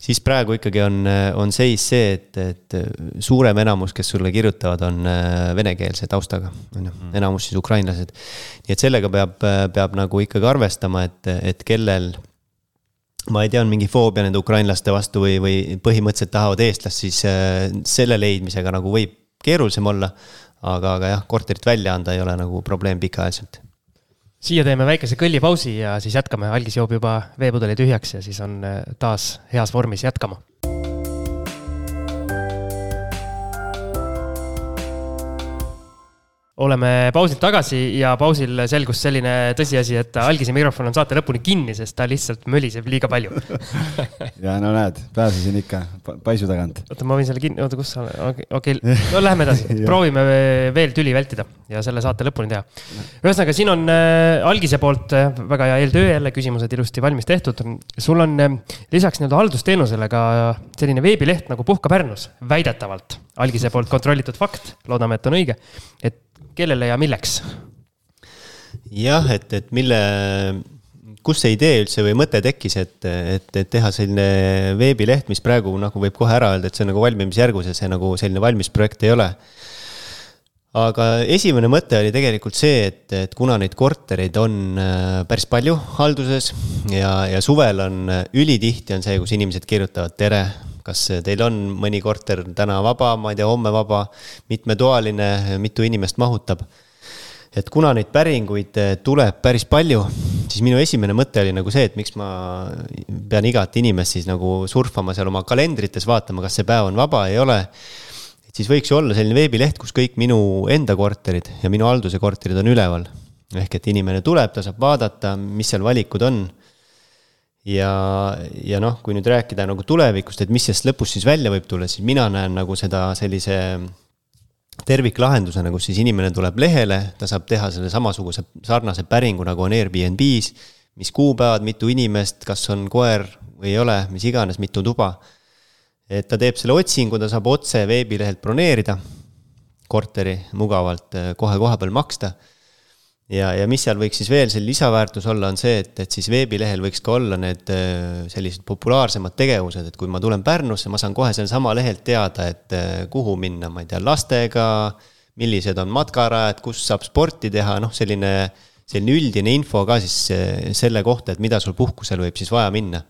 D: siis praegu ikkagi on, on seis see, et, et suurem enamus, kes sulle kirjutavad, on venekeelse taustaga, on ju, mm. enamus siis ukrainlased. nii et sellega peab, peab nagu ikkagi arvestama, et, et kellel ma ei tea, on mingi foobia nende ukrainlaste vastu või, või põhimõtteliselt tahavad eestlast, siis äh, selle leidmisega nagu võib keerulisem olla. aga, aga jah, korterit välja anda ei ole nagu probleem pikaajaliselt.
B: siia teeme väikese kõllipausi ja siis jätkame, algis joob juba veepudeli tühjaks ja siis on äh, taas heas vormis jätkama oleme pausilt tagasi ja pausil selgus selline tõsiasi, et algise mikrofon on saate lõpuni kinni, sest ta lihtsalt möliseb liiga palju [laughs]
C: ja no näed, pääsesin ikka paisu tagant.
B: oota, ma võin selle kinni, oota, kus sa, okei okay,, [laughs] no lähme edasi proovime veel tüli vältida ja selle saate lõpuni teha. ühesõnaga, siin on äh, algise poolt äh, väga hea eeltöö jälle, küsimused ilusti valmis tehtud. sul on äh, lisaks nii-öelda haldusteenusele ka selline veebileht nagu Puhka Pärnus, väidetavalt. algise poolt kontrollitud fakt, loodame, et on õige. et kellele ja milleks?
D: jah, et, et mille, kust see idee üldse või mõte tekkis, et, et, et teha selline veebileht, mis praegu nagu võib kohe ära öelda, et see on nagu valmimisjärgus ja see nagu selline valmis projekt ei ole aga esimene mõte oli tegelikult see, et, et kuna neid korterid on äh, päris palju halduses ja, ja suvel on äh, ülitihti on see, kus inimesed kirjutavad tere, kas teil on mõni korter täna vaba, ma ei tea, homme vaba, mitmetoaline, mitu inimest mahutab. et kuna neid päringuid äh, tuleb päris palju, siis minu esimene mõte oli nagu see, et miks ma pean igat inimest siis nagu surfama seal oma kalendrites, vaatama, kas see päev on vaba, ei ole et siis võiks ju olla selline veebileht, kus kõik minu enda korterid ja minu halduse korterid on üleval. ehk et inimene tuleb, ta saab vaadata, mis seal valikud on. Ja, ja noh, kui nüüd rääkida nagu tulevikust, et mis sellest lõpus siis välja võib tulla, siis mina näen nagu seda sellise terviklahendusena, kus siis inimene tuleb lehele, ta saab teha selle samasuguse sarnase päringu, nagu on Airbnb-s, mis kuupäevad, mitu inimest, kas on koer või ei ole, mis iganes, mitu tuba et ta teeb selle otsingu, ta saab otse veebilehelt broneerida korteri mugavalt eh, kohe koha peal maksta. Ja, ja mis seal võiks siis veel see lisaväärtus olla, on see, et, et siis veebilehel võiks ka olla need eh, sellised populaarsemad tegevused, et kui ma tulen Pärnusse, ma saan kohe sellesama lehelt teada, et eh, kuhu minna, ma ei tea, lastega, millised on matkarajad, kus saab sporti teha, noh, selline, selline üldine info ka siis selle kohta, et mida sul puhkusel võib siis vaja minna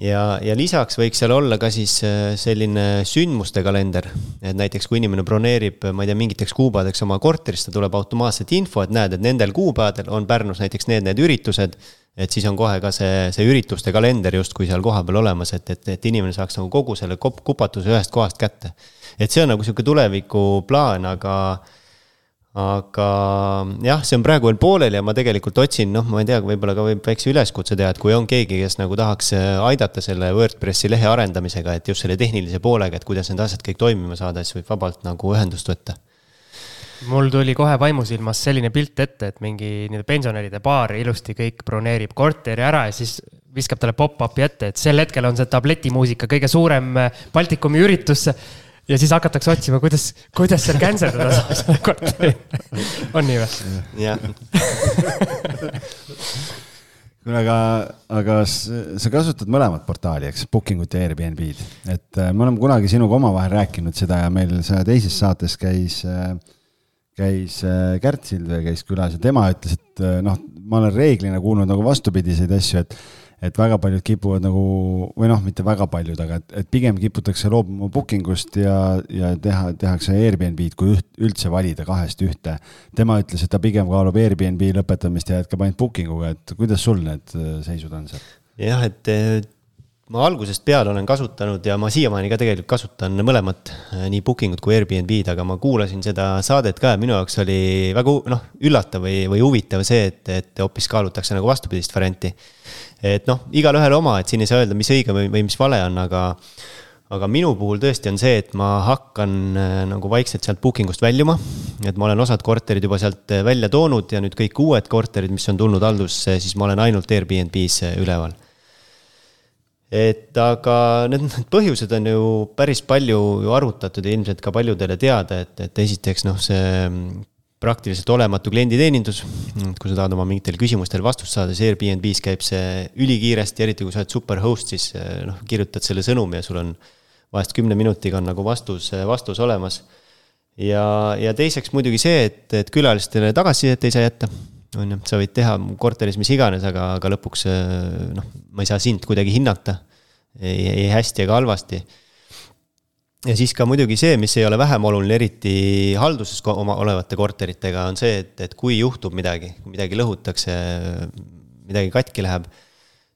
D: ja, ja lisaks võiks seal olla ka siis äh, selline sündmuste kalender, et näiteks kui inimene broneerib, ma ei tea, mingiteks kuupäevadeks oma korterisse, tuleb automaatselt info, et näed, et nendel kuupäevadel on Pärnus näiteks need, need üritused. et siis on kohe ka see, see ürituste kalender justkui seal kohapeal olemas, et, et, et inimene saaks nagu kogu selle kupatuse ühest kohast kätte. et see on nagu sihuke tulevikuplaan, aga aga jah, see on praegu veel pooleli ja ma tegelikult otsin, noh, ma ei tea, võib-olla ka võib väikse üleskutse teha, et kui on keegi, kes nagu tahaks äh, aidata selle WordPressi lehe arendamisega, et just selle tehnilise poolega, et kuidas need asjad kõik toimima saada, siis võib vabalt nagu ühendust võtta.
B: Mul tuli kohe vaimusilmas selline pilt ette, et mingi nii-öelda pensionäride baar ilusti kõik broneerib korteri ära ja siis viskab talle pop-up'i ette, et sel hetkel on see tabletimuusika kõige suurem äh, Baltikumi üritus ja siis hakatakse otsima, kuidas, kuidas seal cancel ida saab seda korteri. on nii või?
D: jah
C: kuule, aga, aga sa kasutad mõlemat portaali, eks, Booking ut ja Airbnb-d, et äh, me oleme kunagi sinuga omavahel rääkinud seda ja meil seal teises saates käis, äh, käis äh, Kärt Sildvee käis külas ja tema ütles, et noh, ma olen reeglina kuulnud nagu vastupidiseid asju, et et väga paljud kipuvad nagu, või noh, mitte väga paljud, aga et, et pigem kiputakse loobuma booking ust ja, ja teha, tehakse Airbnb-d, kui üht, üldse valida kahest ühte. tema ütles, et ta pigem kaalub Airbnb lõpetamist ja jätkab ainult booking uga, et kuidas sul need seisud on seal?
D: jah, et ma algusest peale olen kasutanud ja ma siiamaani ka tegelikult kasutan mõlemat, äh, nii booking ut kui Airbnb-d, aga ma kuulasin seda saadet ka ja minu jaoks oli väga noh, üllatav või, või huvitav see, et, et hoopis kaalutakse nagu vastupidist varianti et noh, igalühel oma, et siin ei saa öelda, mis õige või, või mis vale on, aga aga minu puhul tõesti on see, et ma hakkan äh, nagu vaikselt sealt booking ust väljuma. et ma olen osad korterid juba sealt äh, välja toonud ja nüüd kõik uued korterid, mis on tulnud haldusse, siis ma olen ainult Airbnb-s üleval. Et aga need, need põhjused on ju päris palju ju arutatud ja ilmselt ka paljudele teada, et, et esiteks noh, see praktiliselt olematu klienditeenindus. kui sa tahad oma mingitele küsimustele vastust saada, siis Airbnb-s käib see ülikiiresti, eriti kui sa oled super host, siis eh, noh, kirjutad selle sõnumi ja sul on vahest kümne minutiga on nagu vastus, vastus olemas. ja, ja teiseks muidugi see, et, et külalistele tagasisidet ei saa jätta. On ju, sa võid teha korteris mis iganes, aga, aga lõpuks eh, noh, ma ei saa sind kuidagi hinnata. ei, ei hästi ega halvasti. Ja siis ka muidugi see, mis ei ole vähem oluline, eriti halduses oma olevate korteritega, on see, et, et kui juhtub midagi, kui midagi lõhutakse, midagi katki läheb,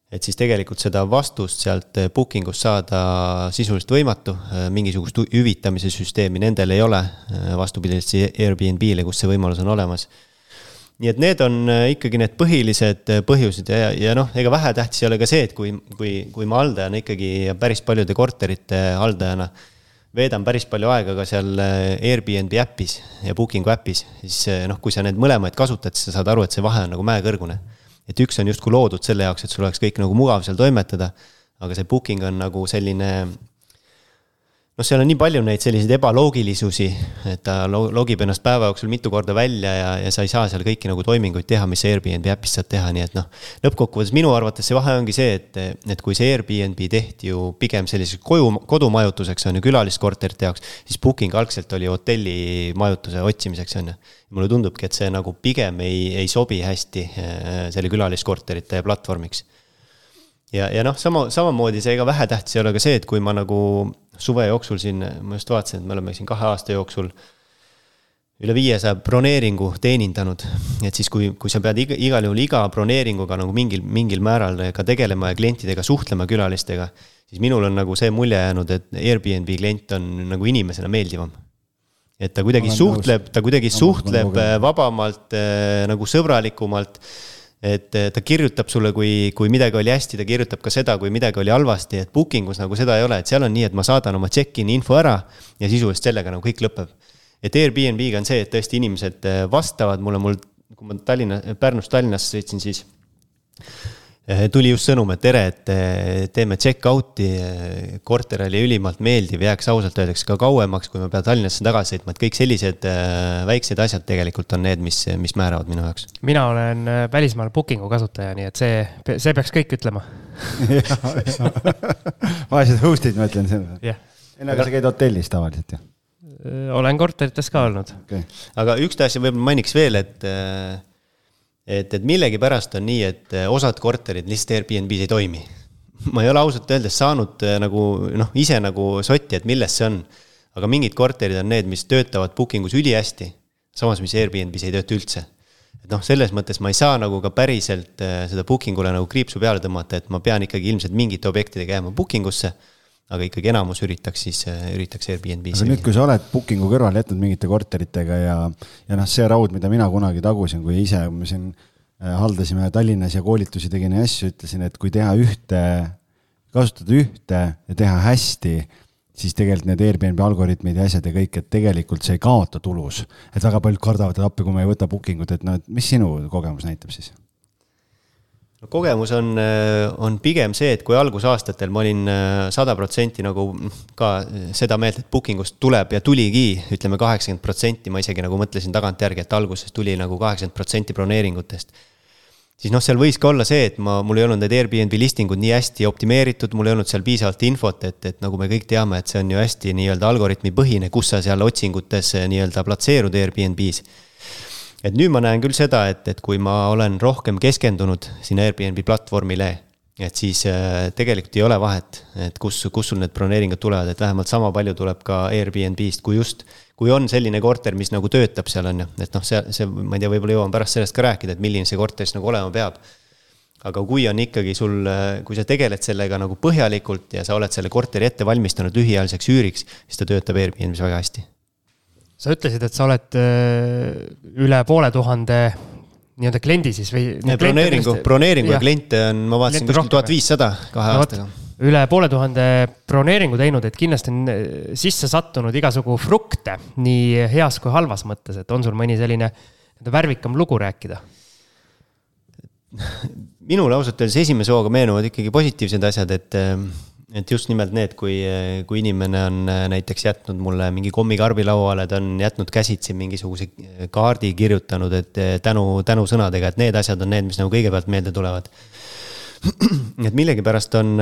D: et siis tegelikult seda vastust sealt booking ust saada sisuliselt võimatu, mingisugust hüvitamise süsteemi nendel ei ole, vastupidiselt Airbnb-le, kus see võimalus on olemas nii et need on ikkagi need põhilised põhjused ja, ja noh, ega vähetähtis ei ole ka see, et kui, kui, kui ma haldajana ikkagi päris paljude korterite haldajana veedan päris palju aega ka seal äh, Airbnb äpis ja Booking'u äpis, siis äh, noh, kui sa neid mõlemaid kasutad, siis sa saad aru, et see vahe on nagu mäekõrgune. et üks on justkui loodud selle jaoks, et sul oleks kõik nagu mugav seal toimetada, aga see booking on nagu selline noh, seal on nii palju neid selliseid ebaloogilisusi, et ta logib ennast päeva jooksul mitu korda välja ja, ja sa ei saa seal kõiki nagu toiminguid teha, mis Airbnb äpis saad teha, nii et noh. lõppkokkuvõttes minu arvates see vahe ongi see, et, et kui see Airbnb tehti ju pigem selliseks koju, kodumajutuseks on ju, külaliskorterite jaoks, siis booking algselt oli hotellimajutuse otsimiseks on ju. mulle tundubki, et see nagu pigem ei, ei sobi hästi äh, selle külaliskorterite platvormiks ja, ja noh, sama, samamoodi see ega vähetähtis ei ole ka see, et kui ma nagu suve jooksul siin, ma just vaatasin, et me oleme siin kahe aasta jooksul üle viiesaja broneeringu teenindanud. et siis, kui, kui sa pead iga, igal juhul iga broneeringuga nagu mingil, mingil määral ka tegelema ja klientidega suhtlema, külalistega, siis minul on nagu see mulje jäänud, et Airbnb klient on nagu inimesena meeldivam. et ta kuidagi suhtleb, ta kuidagi suhtleb vabamalt, äh, nagu sõbralikumalt et ta kirjutab sulle, kui, kui midagi oli hästi, ta kirjutab ka seda, kui midagi oli halvasti, et booking us nagu seda ei ole, et seal on nii, et ma saadan oma check-in'i info ära ja sisuliselt sellega nagu kõik lõpeb. et Airbnb-ga on see, et tõesti inimesed äh, vastavad mulle, mul, kui ma Tallinna, Pärnust Tallinnasse sõitsin, siis Eh, tuli just sõnum, et tere, et eh, teeme check-out'i, eh, korter oli ülimalt meeldiv, jääks ausalt öeldeks ka kauemaks, kui ma pean Tallinnasse tagasi sõitma, et kõik sellised väiksed asjad tegelikult on need, mis, mis määravad minu jaoks.
B: mina olen välismaal booking'u kasutaja, nii et see, see peaks kõik ütlema. [laughs]
C: Vaesed host'id, ma ütlen seda
B: yeah..
C: ei no aga sa käid hotellis tavaliselt ju?
B: olen korterites ka olnud.
D: Okay.. aga üks asja võib-olla mainiks veel, et et, et millegipärast on nii, et eh, osad korterid lihtsalt Airbnb-s ei toimi. [laughs] ma ei ole ausalt öeldes saanud eh, nagu noh, ise nagu sotti, et milles see on. aga mingid korterid on need, mis töötavad booking us ülihästi, samas mis Airbnb-s ei tööta üldse. et noh, selles mõttes ma ei saa nagu ka päriselt eh, seda booking ule nagu kriipsu peale tõmmata, et ma pean ikkagi ilmselt mingite objektidega jääma booking usse aga ikkagi enamus üritaks siis, üritaks Airbnb-s.
C: aga nüüd, kui sa oled booking'u kõrvale jätnud mingite korteritega ja, ja noh, see raud, mida mina kunagi tagusin, kui ise me siin äh, haldasime Tallinnas ja koolitusi tegin ja asju, ütlesin, et kui teha ühte, kasutada ühte ja teha hästi, siis tegelikult need Airbnb algoritmid ja asjad ja kõik, et tegelikult see ei kaota tulus. et väga paljud kardavad, et appi, kui ma ei võta booking ut, et noh, et mis sinu kogemus näitab siis?
D: No kogemus on, on pigem see, et kui algusaastatel ma olin sada protsenti nagu ka seda meelt, et booking ust tuleb ja tuligi, ütleme kaheksakümmend protsenti, ma isegi nagu mõtlesin tagantjärgi, et alguses tuli nagu kaheksakümmend protsenti broneeringutest siis noh, seal võis ka olla see, et ma, mul ei olnud need Airbnb listing ud nii hästi optimeeritud, mul ei olnud seal piisavalt infot, et, et nagu me kõik teame, et see on ju hästi nii-öelda algoritmipõhine, kus sa seal otsingutes nii-öelda platseerud Airbnb-s. Et nüüd ma näen küll seda, et, et kui ma olen rohkem keskendunud sinna Airbnb platvormile, et siis äh, tegelikult ei ole vahet, et kus, kus sul need broneeringud tulevad, et vähemalt sama palju tuleb ka Airbnb-st, kui just kui on selline korter, mis nagu töötab seal, on ju, et noh, see, see, ma ei tea, võib-olla jõuan pärast sellest ka rääkida, et milline see korter siis nagu olema peab. aga kui on ikkagi sul, kui sa tegeled sellega nagu põhjalikult ja sa oled selle korteri ette valmistanud lühiajaliseks üüriks, siis ta töötab Airbnb-s väga hästi.
B: Sa ütlesid, et sa oled äh, üle poole tuhande nii-öelda kliendi siis või?
D: broneeringu, broneeringu ja kliente on, ma vaatasin kuskil tuhat viissada kahe no, aastaga
B: üle poole tuhande broneeringu teinud, et kindlasti on äh, sisse sattunud igasugu frukte, nii heas kui halvas mõttes, et on sul mõni selline värvikam lugu rääkida?
D: minule ausalt öeldes esimese hooga meenuvad ikkagi positiivsed asjad, et, äh, et just nimelt need, kui, äh, kui inimene on näiteks jätnud mulle mingi kommikarbi lauale, ta on jätnud käsitsi mingisuguse kaardi kirjutanud, et tänu, tänusõnadega, et need asjad on need, mis nagu kõigepealt meelde tulevad [clears throat] et millegipärast on,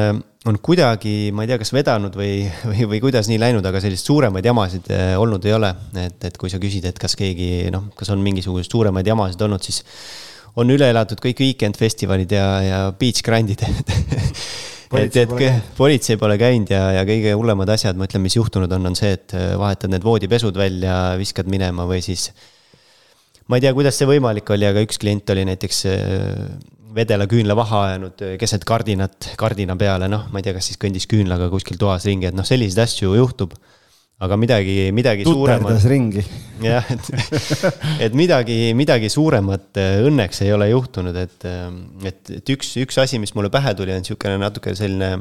D: on kuidagi, ma ei tea, kas vedanud või, või, või kuidas nii läinud, aga selliseid suuremaid jamasid olnud ei ole. et, et kui sa küsid, et kas keegi noh, kas on mingisuguseid suuremaid jamasid olnud, siis on üle elatud kõik weekend festivalid ja, ja beach grind'id [laughs] et, et politsei pole käinud ja, ja kõige hullemad asjad, ma ütlen, mis juhtunud on, on see, et vahetad need voodipesud välja, viskad minema või siis. ma ei tea, kuidas see võimalik oli, aga üks klient oli näiteks vedela küünlavaha ajanud äh, keset kardinat, kardina peale, noh, ma ei tea, kas siis kõndis küünlaga kuskil toas ringi, et noh, selliseid asju juhtub. Aga midagi, midagi
C: suuremat. [laughs] ringi.
D: jah, et, et midagi, midagi suuremat äh, õnneks ei ole juhtunud, et, äh, et, et üks, üks asi, mis mulle pähe tuli, on niisugune natuke selline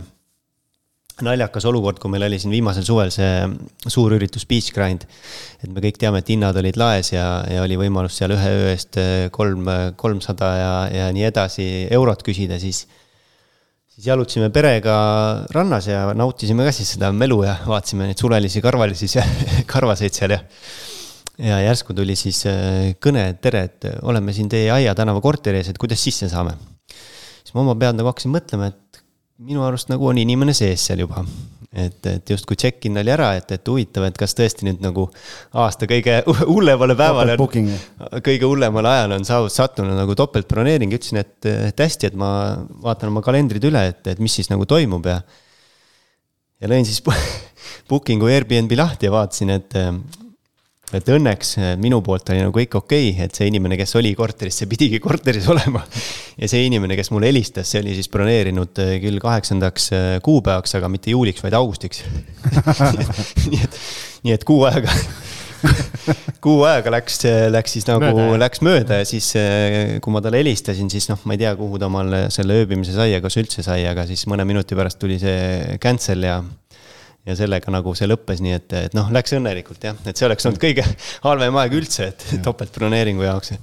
D: naljakas olukord, kui meil oli siin viimasel suvel see suur üritus Beach Grind. et me kõik teame, et hinnad olid laes ja, ja oli võimalus seal ühe öö eest eh, kolm, kolmsada ja, ja nii edasi eurot küsida, siis. Siis jalutasime perega rannas ja nautisime ka siis seda melu ja vaatasime neid sulelisi karvalisi, [laughs] karvaseid seal ja. ja järsku tuli siis eh, kõne, et tere, et oleme siin teie Aia tänava korteri ees, et kuidas sisse saame. siis ma oma pead nagu hakkasin mõtlema, et minu arust nagu on inimene sees seal juba. Et, et justkui check-in oli ära, et, et huvitav, et kas tõesti nüüd nagu aasta kõige [laughs] hullemale päevale kõige hullemale ajale on saavut-, sattunud nagu topeltbroneering, ütlesin, et, et hästi, et ma vaatan oma kalendrid üle, et, et mis siis nagu toimub ja. ja lõin siis [laughs] booking'u Airbnb lahti ja vaatasin, et et õnneks eh, minu poolt oli nagu kõik okei okay,, et see inimene, kes oli korteris, see pidigi korteris olema. ja see inimene, kes mulle helistas, see oli siis broneerinud eh, küll kaheksandaks eh, kuupäevaks, aga mitte juuliks, vaid augustiks [laughs] nii et, nii et kuu aega [laughs] kuu aega läks, läks siis nagu, läks mööda ja siis, kui ma talle helistasin, siis noh, ma ei tea, kuhu ta omal selle ööbimise sai ja kas üldse sai, aga siis mõne minuti pärast tuli see cancel ja ja sellega nagu see lõppes, nii et, et noh, läks õnnelikult jah, et see oleks olnud kõige halvem aeg üldse, et topeltbroneeringu jaoks.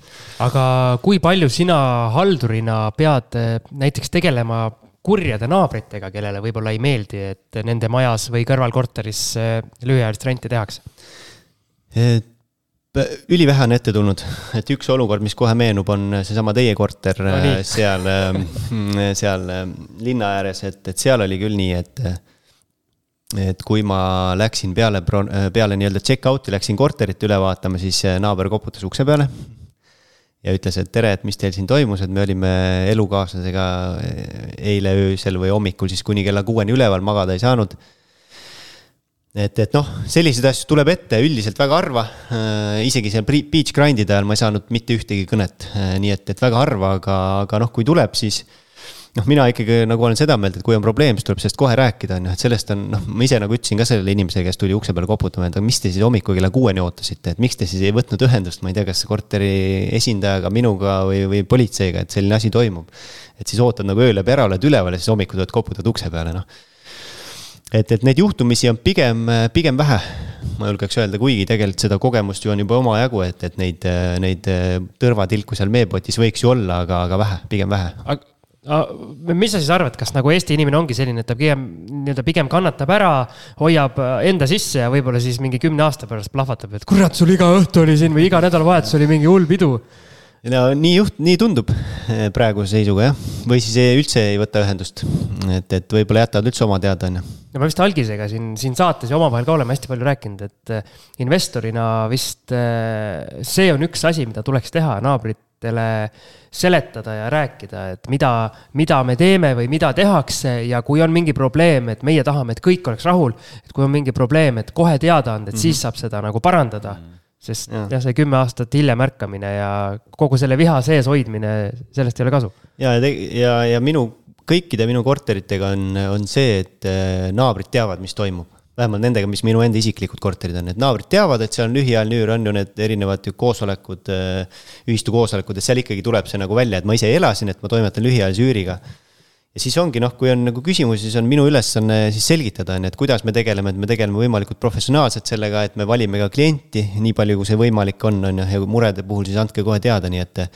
B: aga kui palju sina haldurina pead eh, näiteks tegelema kurjade naabritega, kellele võib-olla ei meeldi, et nende majas või kõrvalkorteris eh, lühiajalist renti tehakse?
D: ülivähe on ette tulnud, et üks olukord, mis kohe meenub, on seesama teie korter no, eh, seal, [laughs] seal linna ääres, et, et seal oli küll nii, et et kui ma läksin peale, peale nii-öelda check-out'i, läksin korterit üle vaatama, siis naaber koputas ukse peale. ja ütles, et tere, et mis teil siin toimus, et me olime elukaaslasega eile öösel või hommikul siis kuni kella kuueni üleval, magada ei saanud. et, et noh, selliseid asju tuleb ette üldiselt väga harva. isegi seal beach grind'ide ajal ma ei saanud mitte ühtegi kõnet, nii et, et väga harva, aga, aga noh, kui tuleb, siis noh, mina ikkagi nagu olen seda meelt, et kui on probleem, siis tuleb sellest kohe rääkida, on ju, et sellest on, noh, ma ise nagu ütlesin ka sellele inimesele, kes tuli ukse peale koputama, et aga mis te siis hommikul kella kuueni ootasite, et miks te siis ei võtnud ühendust, ma ei tea, kas korteri esindajaga, minuga või, või politseiga, et selline asi toimub. et siis ootad nagu öö läbi ära, oled üleval ja siis hommikul tuled koputad ukse peale, noh. et, et neid juhtumisi on pigem, pigem vähe, ma julgeks öelda, kuigi tegelikult seda kogemust ju on juba omajagu, et, et neid, neid tõrvatilku seal meepotis võiks ju olla, aga, aga vähe, pigem vähe
B: mis sa siis arvad, kas nagu Eesti inimene ongi selline, et ta pigem nii-öelda pigem kannatab ära, hoiab enda sisse ja võib-olla siis mingi kümne aasta pärast plahvatab, et kurat, sul iga õhtu oli siin või iga nädalavahetus oli mingi hull pidu
D: no nii juht, nii tundub eh, praeguse seisuga jah, või siis üldse ei võta ühendust. et, et võib-olla jätavad üldse oma teada, on ju.
B: no me vist algisega siin, siin saates ja omavahel ka oleme hästi palju rääkinud, et eh, investorina vist eh, see on üks asi, mida tuleks teha naabritele seletada ja rääkida, et mida, mida me teeme või mida tehakse ja kui on mingi probleem, et meie tahame, et kõik oleks rahul. et kui on mingi probleem, et kohe teada anda, et mm -hmm. siis saab seda nagu parandada mm. -hmm sest ja. jah, see kümme aastat hiljem ärkamine ja kogu selle viha sees hoidmine, sellest ei ole kasu.
D: ja, ja, ja minu, kõikide minu korteritega on, on see, et äh, naabrid teavad, mis toimub. Vähemalt nendega, mis minu enda isiklikud korterid on, et naabrid teavad, et see on lühiajaline üür, on ju need erinevad ju koosolekud, äh, ühistu koosolekud, et seal ikkagi tuleb see nagu välja, et ma ise elasin, et ma toimetan lühiajalise üüriga ja siis ongi noh, kui on nagu küsimusi, siis on minu ülesanne siis selgitada, on ju, et kuidas me tegeleme, et me tegeleme võimalikult professionaalselt sellega, et me valime ka klienti nii palju, kui see võimalik on, on ju, ja murede puhul siis andke kohe teada, nii et.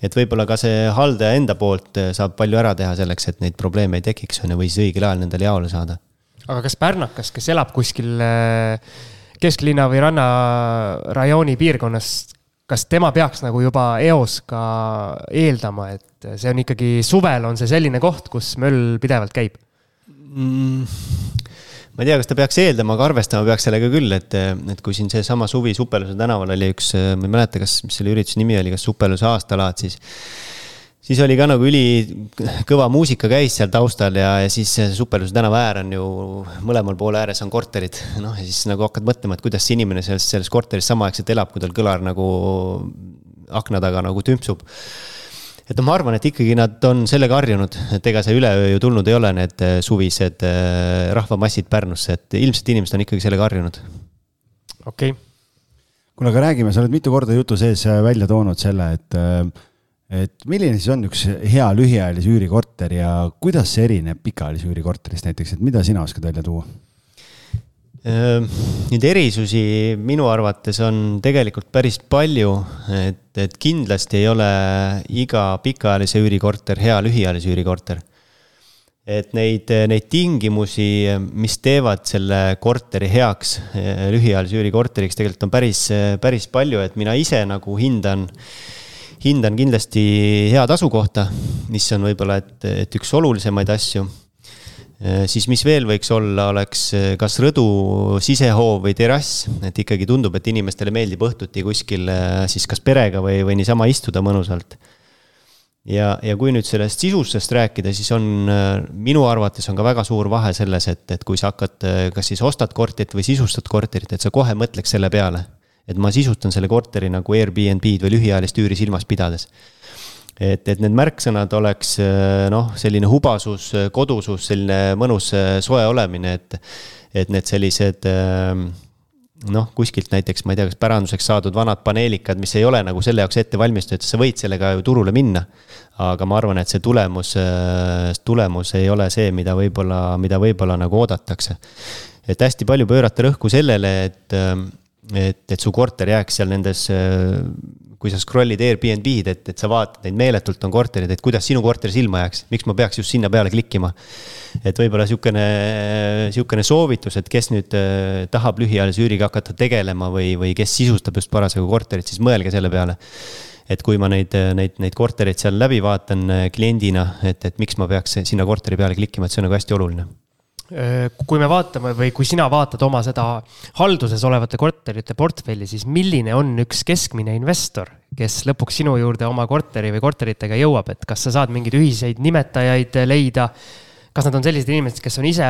D: et võib-olla ka see haldaja enda poolt saab palju ära teha selleks, et neid probleeme ei tekiks, on ju, või siis õigel ajal nendele jaole saada.
B: Aga kas pärnakas, kes elab kuskil äh, kesklinna või rannarajooni piirkonnas, kas tema peaks nagu juba eos ka eeldama, et see on ikkagi, suvel on see selline koht, kus möll pidevalt käib
D: mm.? ma ei tea, kas ta peaks eeldama, aga arvestama peaks sellega küll, et, et kui siin seesama suvi Supeluse tänaval oli üks, ma ei mäleta, kas, mis selle ürituse nimi oli, kas Supeluse aastalaad, siis siis oli ka nagu ülikõva muusika käis seal taustal ja, ja siis Supeluse tänava äär on ju, mõlemal poole ääres on korterid. noh, ja siis nagu hakkad mõtlema, et kuidas see inimene selles, selles korteris samaaegselt elab, kui tal kõlar nagu akna taga nagu tümpsub et noh, ma arvan, et ikkagi nad on sellega harjunud, et ega see üleöö ju tulnud ei ole, need äh, suvised äh, rahvamassid Pärnusse, et ilmselt inimesed on ikkagi sellega harjunud.
B: okei okay..
C: kuule, aga räägime, sa oled mitu korda jutu sees välja toonud selle, et et milline siis on üks hea lühiajalise üürikorter ja kuidas see erineb pikaajalise üürikorterist näiteks, et mida sina oskad välja tuua?
D: Ehm, neid erisusi minu arvates on tegelikult päris palju, et, et kindlasti ei ole iga pikaajalise üürikorter hea lühiajalise üürikorter. et neid, neid tingimusi, mis teevad selle korteri heaks eh, lühiajalise üürikorteriks, tegelikult on päris, päris palju, et mina ise nagu hindan hindan kindlasti head asukohta, mis on võib-olla, et, et üks olulisemaid asju Äh, siis mis veel võiks olla, oleks äh, kas rõdu sisehoov või terrass, et ikkagi tundub, et inimestele meeldib õhtuti kuskil äh, siis kas perega või, või niisama istuda mõnusalt. ja, ja kui nüüd sellest sisusest rääkida, siis on minu arvates on ka väga suur vahe selles, et, et kui sa hakkad, kas siis ostad korterit või sisustad korterit, et sa kohe mõtleks selle peale. Et ma sisustan selle korteri nagu Airbnb-d või lühiajalist üüri silmas pidades et, et need märksõnad oleks noh, selline hubasus, kodusus, selline mõnus soe olemine, et, et need sellised noh, kuskilt näiteks, ma ei tea, kas päranduseks saadud vanad paneelikad, mis ei ole nagu selle jaoks ette valmistatud, sa võid sellega ju turule minna. aga ma arvan, et see tulemus, tulemus ei ole see, mida võib-olla, mida võib-olla nagu oodatakse. et hästi palju pöörata rõhku sellele, et, et, et su korter jääks seal nendes kui sa scroll'id Airbnb-d, et, et sa vaatad neid meeletult on korterid, et kuidas sinu korter silma jääks, miks ma peaks just sinna peale klikkima. et võib-olla sihukene, sihukene soovitus, et kes nüüd äh, tahab lühiajalise üüriga hakata tegelema või, või kes sisustab just parasjagu korterit, siis mõelge selle peale et kui ma neid, neid, neid kortereid seal läbi vaatan äh, kliendina, et, et miks ma peaks sinna korteri peale klikkima, et see on nagu hästi oluline
B: Äh, kui me vaatame või kui sina vaatad oma seda halduses olevate korterite portfelli, siis milline on üks keskmine investor, kes lõpuks sinu juurde oma korteri või korteritega jõuab, et kas sa saad mingeid ühiseid nimetajaid leida? kas nad on sellised inimesed, kes on ise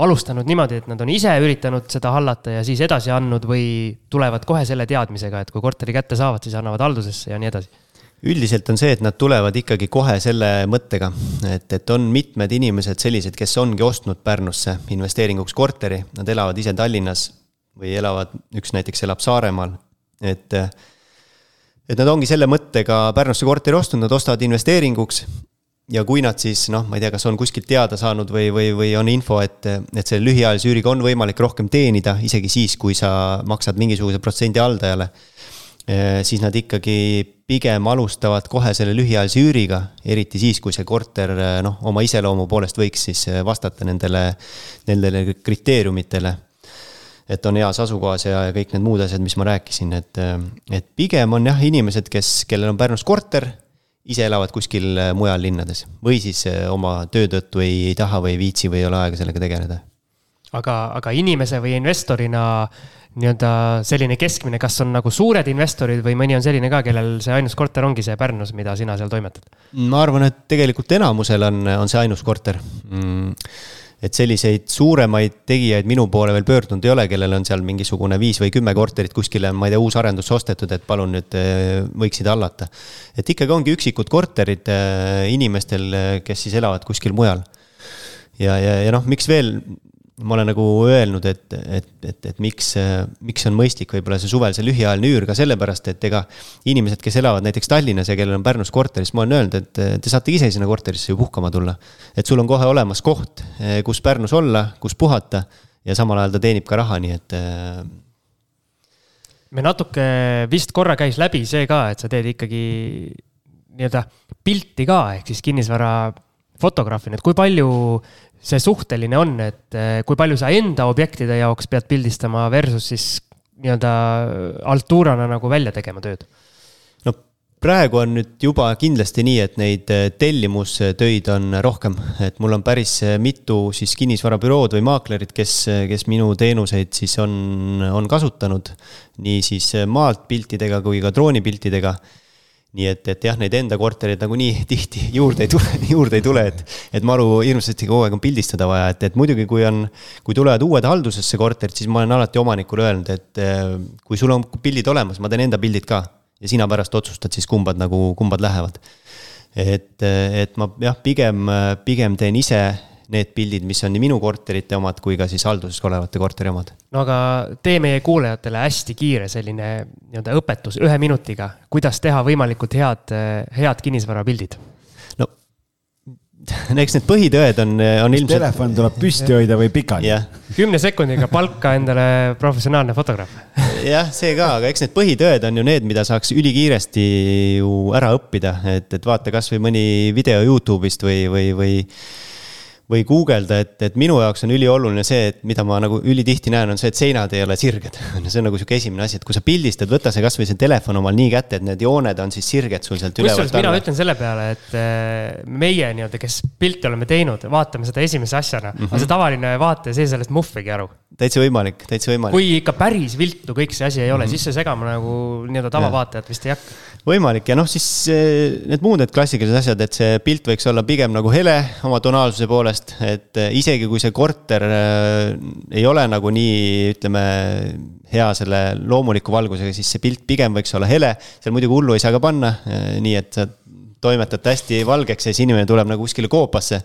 B: alustanud niimoodi, et nad on ise üritanud seda hallata ja siis edasi andnud või tulevad kohe selle teadmisega, et kui korteri kätte saavad, siis annavad haldusesse ja nii edasi
D: üldiselt on see, et nad tulevad ikkagi kohe selle mõttega, et, et on mitmed inimesed sellised, kes ongi ostnud Pärnusse investeeringuks korteri, nad elavad ise Tallinnas või elavad, üks näiteks elab Saaremaal, et et nad ongi selle mõttega Pärnusse korteri ostnud, nad ostavad investeeringuks. Ja kui nad siis noh, ma ei tea, kas on kuskilt teada saanud või, või, või on info, et, et selle lühiajalise üüriga on võimalik rohkem teenida, isegi siis, kui sa maksad mingisuguse protsendi haldajale siis nad ikkagi pigem alustavad kohe selle lühiajalise üüriga, eriti siis, kui see korter noh, oma iseloomu poolest võiks siis vastata nendele, nendele kriteeriumitele et on heas asukohas ja, ja kõik need muud asjad, mis ma rääkisin, et, et pigem on jah, inimesed, kes, kellel on Pärnus korter, ise elavad kuskil mujal linnades või siis oma töö tõttu ei, ei taha või ei viitsi või ei ole aega sellega tegeleda.
B: Aga, aga inimese või investorina nii-öelda selline keskmine, kas on nagu suured investorid või mõni on selline ka, kellel see ainus korter ongi see Pärnus, mida sina seal toimetad?
D: ma arvan, et tegelikult enamusel on, on see ainus korter mm et selliseid suuremaid tegijaid minu poole veel pöördunud ei ole, kellel on seal mingisugune viis või kümme korterit kuskile, ma ei tea, uus arendus ostetud, et palun nüüd äh, võiksid hallata. et ikkagi ongi üksikud korterid äh, inimestel, äh, kes siis elavad kuskil mujal. ja, ja, ja noh, miks veel ma olen nagu öelnud, et, et, et, et miks, miks on mõistlik võib-olla see suvel see lühiajaline üür ka sellepärast, et ega inimesed, kes elavad näiteks Tallinnas ja kellel on Pärnus korteris, ma olen öelnud, et te saate ise sinna korterisse ju puhkama tulla. et sul on kohe olemas koht, kus Pärnus olla, kus puhata ja samal ajal ta teenib ka raha, nii et.
B: me natuke vist korra käis läbi see ka, et sa teed ikkagi nii-öelda pilti ka, ehk siis kinnisvara fotograafina, et kui palju see suhteline on, et eh, kui palju sa enda objektide jaoks pead pildistama versus siis nii-öelda altuurana nagu välja tegema tööd?
D: no praegu on nüüd juba kindlasti nii, et neid eh, tellimustöid on rohkem, et mul on päris eh, mitu siis kinnisvarabürood või maaklerid, kes, kes minu teenuseid siis on, on kasutanud. nii siis maalt piltidega kui ka droonipiltidega nii et, et jah, neid enda kortereid nagunii [laughs] tihti juurde ei tule, juurde ei tule, et, et maru hirmsasti kogu aeg on pildistada vaja, et, et muidugi, kui on, kui tulevad uued haldusesse korterid, siis ma olen alati omanikule öelnud, et eh, kui sul on pildid olemas, ma teen enda pildid ka. ja sina pärast otsustad siis, kumbad nagu, kumbad lähevad. et, et ma jah, pigem, pigem teen ise need pildid, mis on nii minu korterite omad kui ka siis halduses olevate korteri omad.
B: no aga tee meie kuulajatele hästi kiire selline nii-öelda õpetus ühe minutiga, kuidas teha võimalikult head, head kinnisvarapildid
D: no [laughs] eks need põhitõed on, on ilmselt.
C: telefon tuleb püsti hoida või pikali
D: yeah..
B: kümne sekundiga palka endale professionaalne fotograaf. [laughs]
D: jah, see ka, aga eks need põhitõed on ju need, mida saaks ülikiiresti ju ära õppida, et, et vaata kasvõi mõni video Youtube'ist või, või, või või guugelda, et, et minu jaoks on ülioluline see, et mida ma nagu ülitihti näen, on see, et seinad ei ole sirged. [laughs] see on nagu sihuke esimene asi, et kui sa pildistad, võta see kasvõi see telefon omal nii kätte, et need jooned on siis sirged sul sealt ülevalt
B: alla. mina ütlen selle peale, et äh, meie nii-öelda, kes pilti oleme teinud, vaatame seda esimese asjana mm, -hmm. aga see tavaline vaataja, see sellest muhvigi aru.
D: täitsa võimalik, täitsa võimalik.
B: kui ikka päris viltu kõik see asi ei ole mm, -hmm. siis see segama nagu nii-öelda tavavaatajat vist ei hakka
D: võimalik ja noh, siis eh, need muud, need klassikalised asjad, et see pilt võiks olla pigem nagu hele oma tonaalsuse poolest, et eh, isegi kui see korter eh, ei ole nagu nii, ütleme, hea selle loomuliku valgusega, siis see pilt pigem võiks olla hele. seal muidugi hullu ei saa ka panna, nii et sa toimetad hästi valgeks ja siis inimene tuleb nagu kuskile koopasse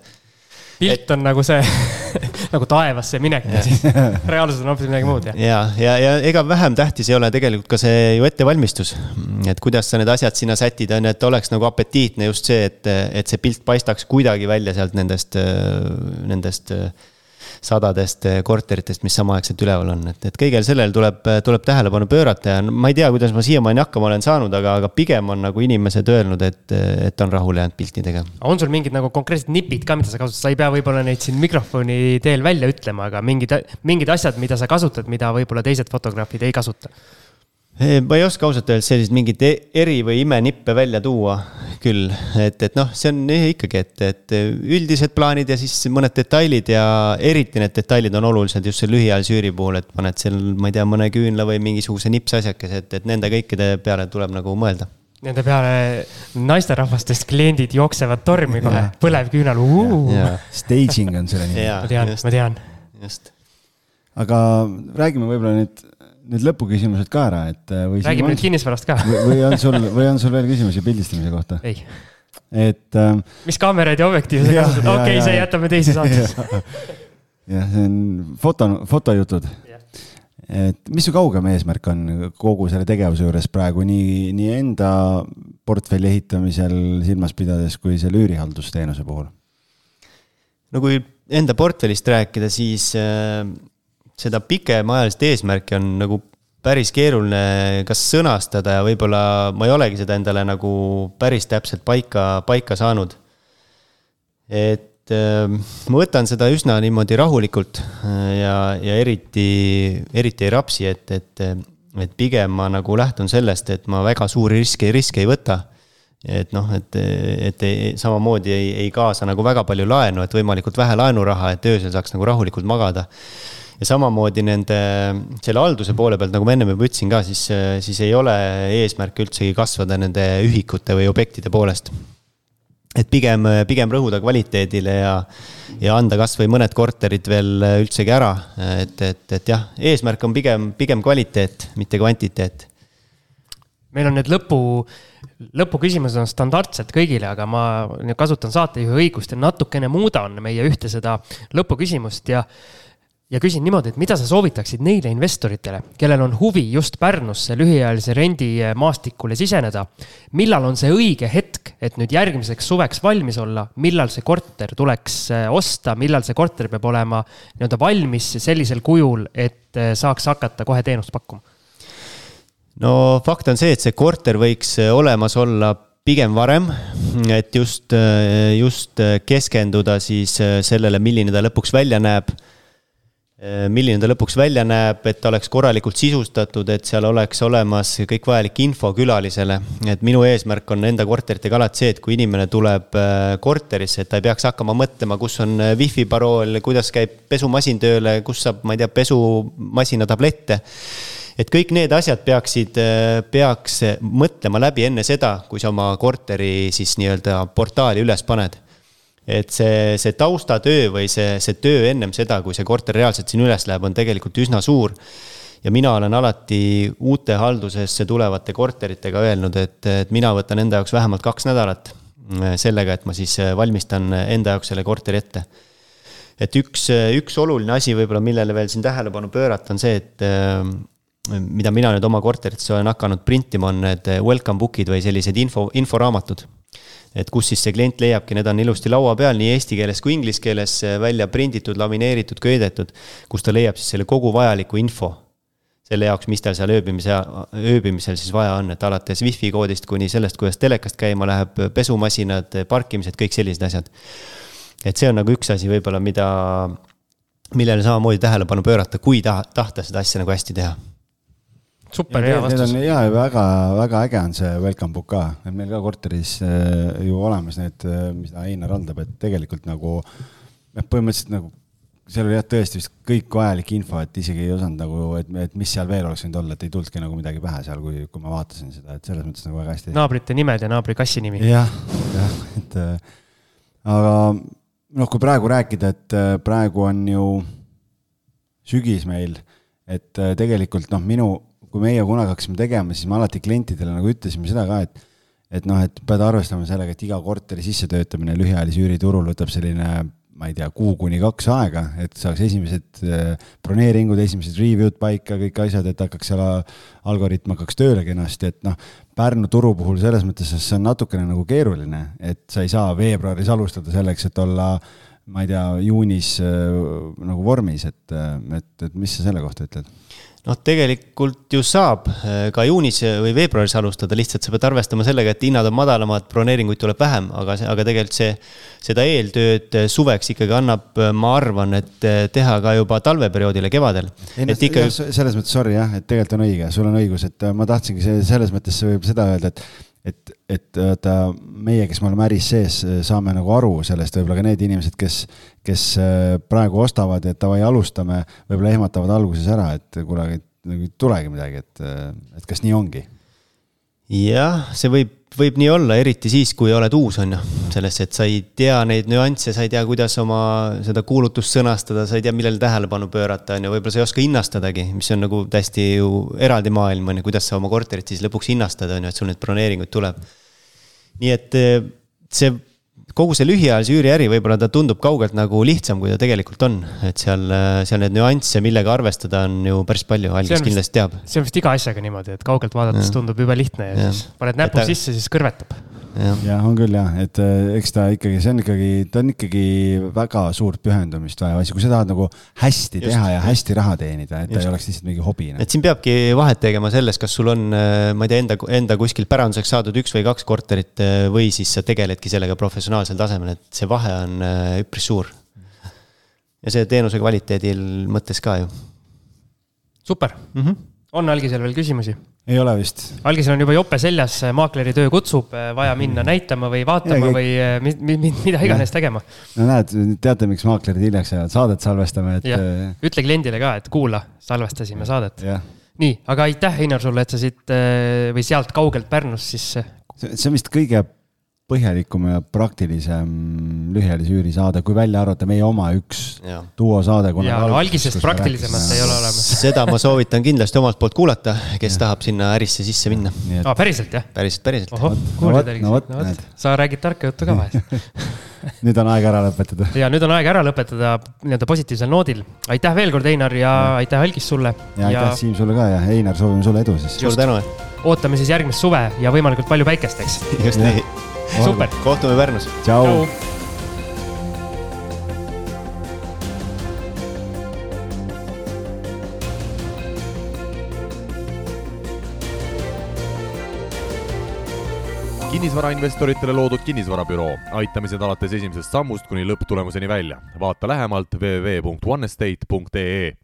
B: pilt et... on nagu see [laughs] nagu taevasse minek ja siis reaalsus on hoopis midagi muud,
D: jah. ja, ja, ja ega vähem tähtis ei ole tegelikult ka see ju ettevalmistus. et kuidas sa need asjad sinna sätid, on ju, et oleks nagu apetiitne just see, et, et see pilt paistaks kuidagi välja sealt nendest, nendest sadadest eh, korteritest, mis samaaegselt üleval on, et, et kõigele sellele tuleb, tuleb tähelepanu pöörata ja ma ei tea, kuidas ma siiamaani hakkama olen saanud, aga, aga pigem on nagu inimesed öelnud, et, et on rahule jäänud piltidega.
B: on sul mingid nagu konkreetsed nipid ka, mida sa kasutad, sa ei pea võib-olla neid siin mikrofoni teel välja ütlema, aga mingid, mingid asjad, mida sa kasutad, mida võib-olla teised fotograafid ei kasuta?
D: Ma ei oska ausalt öeldes selliseid mingeid e-, eri- või imenippe välja tuua küll, et, et noh, see on ikkagi, et, et üldised plaanid ja siis mõned detailid ja eriti need detailid on olulised just selle lühiajalise üüri puhul, et paned seal, ma ei tea, mõne küünla või mingisuguse nipsasjakese, et, et nende kõikide peale tuleb nagu mõelda.
B: Nende peale naisterahvastest kliendid jooksevad tormi kohe, põlevküünal.
C: Staging on selle nimi.
B: ma tean, ma tean.
D: just.
C: aga räägime võib-olla nüüd need lõpuküsimused ka ära, et
B: äh, räägime nüüd kinnisvarast ka.
C: või on sul, või on sul veel küsimusi pildistamise kohta?
B: ei.
C: et ähm,.
B: mis kaameraid ja objektiive sa kasutad, okei okay,, see jätame teise saatesse. [laughs]
C: jah, see on foto, fotojutud. et mis su kaugem eesmärk on kogu selle tegevuse juures praegu nii, nii enda portfelli ehitamisel silmas pidades kui selle üürihaldusteenuse puhul?
D: no kui enda portfellist rääkida, siis äh, seda pikemaajalist eesmärki on nagu päris keeruline kas sõnastada ja võib-olla ma ei olegi seda endale nagu päris täpselt paika, paika saanud. et äh, ma võtan seda üsna niimoodi rahulikult äh, ja, ja eriti, eriti ei rapsi, et, et, et pigem ma nagu lähtun sellest, et ma väga suuri riske, riske ei võta et noh, et, et ei, samamoodi ei, ei kaasa nagu väga palju laenu, et võimalikult vähe laenuraha, et öösel saaks nagu rahulikult magada ja samamoodi nende, selle halduse poole pealt, nagu ma ennem juba ütlesin ka, siis, siis ei ole eesmärk üldsegi kasvada nende ühikute või objektide poolest. et pigem, pigem rõhuda kvaliteedile ja, ja anda kasvõi mõned korterid veel üldsegi ära, et, et, et jah, eesmärk on pigem, pigem kvaliteet, mitte kvantiteet.
B: meil on need lõpu lõpuküsimused on standardsed kõigile, aga ma kasutan saatejuhi õigust ja natukene muudan meie ühte seda lõpuküsimust ja ja küsin niimoodi, et mida sa soovitaksid neile investoritele, kellel on huvi just Pärnusse lühiajalise rendi maastikule siseneda. millal on see õige hetk, et nüüd järgmiseks suveks valmis olla, millal see korter tuleks äh, osta, millal see korter peab olema nii-öelda valmis sellisel kujul, et äh, saaks hakata kohe teenust pakkuma?
D: no fakt on see, et see korter võiks olemas olla pigem varem, et just, just keskenduda siis sellele, milline ta lõpuks välja näeb milline ta lõpuks välja näeb, et ta oleks korralikult sisustatud, et seal oleks olemas kõik vajalik info külalisele. et minu eesmärk on enda korteritega alati see, et kui inimene tuleb äh, korterisse, et ta ei peaks hakkama mõtlema, kus on äh, wifi parool, kuidas käib pesumasin tööle, kus saab, ma ei tea, pesumasina tablette et kõik need asjad peaksid, peaks mõtlema läbi enne seda, kui sa oma korteri siis nii-öelda portaali üles paned et see, see taustatöö või see, see töö ennem seda, kui see korter reaalselt siin üles läheb, on tegelikult üsna suur. ja mina olen alati uute haldusesse tulevate korteritega öelnud, et, et mina võtan enda jaoks vähemalt kaks nädalat mm, sellega, et ma siis valmistan enda jaoks selle korteri ette. et üks, üks oluline asi võib-olla, millele veel siin tähelepanu pöörata, on see, et mida mina nüüd oma korteritesse olen hakanud printima, on need welcome book'id või sellised info, inforaamatud et kus siis see klient leiabki, need on ilusti laua peal nii eesti keeles kui inglise keeles välja prinditud, lamineeritud, köidetud, kus ta leiab siis selle kogu vajaliku info selle jaoks, mis tal seal ööbimise, ööbimisel siis vaja on, et alates wifi koodist kuni sellest, kuidas telekast käima läheb, pesumasinad, parkimised, kõik sellised asjad. et see on nagu üks asi võib-olla, mida, millele samamoodi tähelepanu pöörata, kui taha, tahta seda asja nagu hästi teha
B: super hea vastus.
C: ja väga, väga äge on see welcome book ka, et meil ka korteris äh, ju olemas need, äh, mida Einar haldab, et tegelikult nagu noh, põhimõtteliselt nagu seal oli jah, tõesti vist kõik vajalik info, et isegi ei osanud nagu, et, et mis seal veel oleks võinud olla, et ei tulnudki nagu midagi pähe seal, kui, kui ma vaatasin seda, et selles mõttes nagu väga hästi.
B: naabrite nimed ja naabri kassi nimi.
C: jah, jah, et äh, aga noh, kui praegu rääkida, et praegu on ju sügis meil, et tegelikult noh, minu kui meie kunagi hakkasime tegema, siis me alati klientidele nagu ütlesime seda ka, et et noh, et pead arvestama sellega, et iga korteri sissetöötamine lühiajalise üüriturul võtab selline ma ei tea, kuu kuni kaks aega, et saaks esimesed äh, broneeringud, esimesed review'd paika, kõik asjad, et hakkaks seal algoritm hakkaks tööle kenasti, et noh, Pärnu turu puhul selles mõttes see on natukene nagu keeruline, et sa ei saa veebruaris alustada selleks, et olla ma ei tea, juunis äh, nagu vormis, et, äh, et, et mis sa selle kohta ütled?
D: Noh, tegelikult ju saab äh, ka juunis või veebruaris alustada, lihtsalt sa pead arvestama sellega, et hinnad on madalamad, broneeringuid tuleb vähem, aga, aga tegelikult see, seda eeltööd äh, suveks ikkagi annab, äh, ma arvan, et teha ka juba talveperioodile, kevadel.
C: Ikka... selles mõttes, sorry jah, et tegelikult on õige, sul on õigus, et ma tahtsingi see, selles mõttes võib seda öelda, et et, et vaata meie, kes me oleme äris sees, saame nagu aru sellest, võib-olla ka need inimesed, kes, kes äh, praegu ostavad, et davai, alustame, võib-olla ehmatavad alguses ära, et kuule, nagu ei tulegi midagi, et, et kas nii ongi?
D: jah, see võib võib nii olla, eriti siis, kui oled uus, on ju. selles, et sa ei tea neid nüansse, sa ei tea, kuidas oma seda kuulutust sõnastada, sa ei tea, millele tähelepanu pöörata, on ju, võib-olla sa ei oska hinnastadagi, mis on nagu täiesti ju eraldi maailm, on ju, kuidas sa oma korterit siis lõpuks hinnastad, on ju, et sul neid broneeringuid tuleb. nii et eh, see kogu see lühiajalise üüriäri võib-olla ta tundub kaugelt nagu lihtsam, kui ta tegelikult on, et seal, seal neid nüansse, millega arvestada, on ju päris palju, Algis kindlasti teab.
B: see on vist iga asjaga niimoodi, et kaugelt vaadates ja. tundub jube lihtne ja, ja. siis paned näpu ta... sisse, siis kõrvetab
C: jah, on küll jah, et äh, eks ta ikkagi, see on ikkagi, ta on ikkagi väga suurt pühendumist vaja asi, kui sa tahad nagu hästi just, teha ja hästi raha teenida, et just. ta ei oleks lihtsalt mingi hobi.
D: et siin peabki vahet tegema selles, kas sul on, äh, ma ei tea, enda, enda kuskilt päranduseks saadud üks või kaks korterit äh, või siis sa tegeledki sellega professionaalsel tasemel, et see vahe on üpris suur. ja see teenuse kvaliteedil mõttes ka ju.
B: super mm, -hmm. on Algisel veel küsimusi?
C: Ei ole vist.
B: algisel on juba jope seljas, maakleri töö kutsub, vaja minna näitama või vaatama ja, või eh, mi, mi, mi, mida iganes tegema.
C: no näed, teate, miks maaklerid hiljaks jäävad, saadet salvestame, et.
B: Eh, ütle kliendile ka, et kuula, salvestasime saadet. nii, aga aitäh, Einar, sulle, et sa siit eh, või sealt kaugelt Pärnust siis.
C: see on vist kõige põhjalikum ja praktilisem lühiajalise üüri saade, kui välja arvata meie oma üks duosaade.
B: ja no algisest praktilisemat ei ole olemas. [laughs]
D: seda ma soovitan kindlasti omalt poolt kuulata, kes ja. tahab sinna ärisse sisse minna.
B: Et... Ah, päriselt jah?
D: päriselt, päriselt.
B: kuuled no, no, no, sa räägid tarka juttu ka vahest [laughs]
C: nüüd on aeg ära lõpetada.
B: ja nüüd on aeg ära lõpetada nii-öelda positiivsel noodil. aitäh veel kord, Einar ja, ja. aitäh, Algis sulle.
C: ja aitäh, Siim, sulle ka ja Einar, soovime sulle edu siis.
D: suur tänu.
B: ootame siis järgmist suve ja võimalikult palju päikest, eks.
D: just nii
B: super.
D: kohtume Pärnus.
C: tšau, tšau..
A: kinnisvarainvestoritele loodud kinnisvarabüroo, aitamised alates esimesest sammust kuni lõpptulemuseni välja. vaata lähemalt www.onestate.ee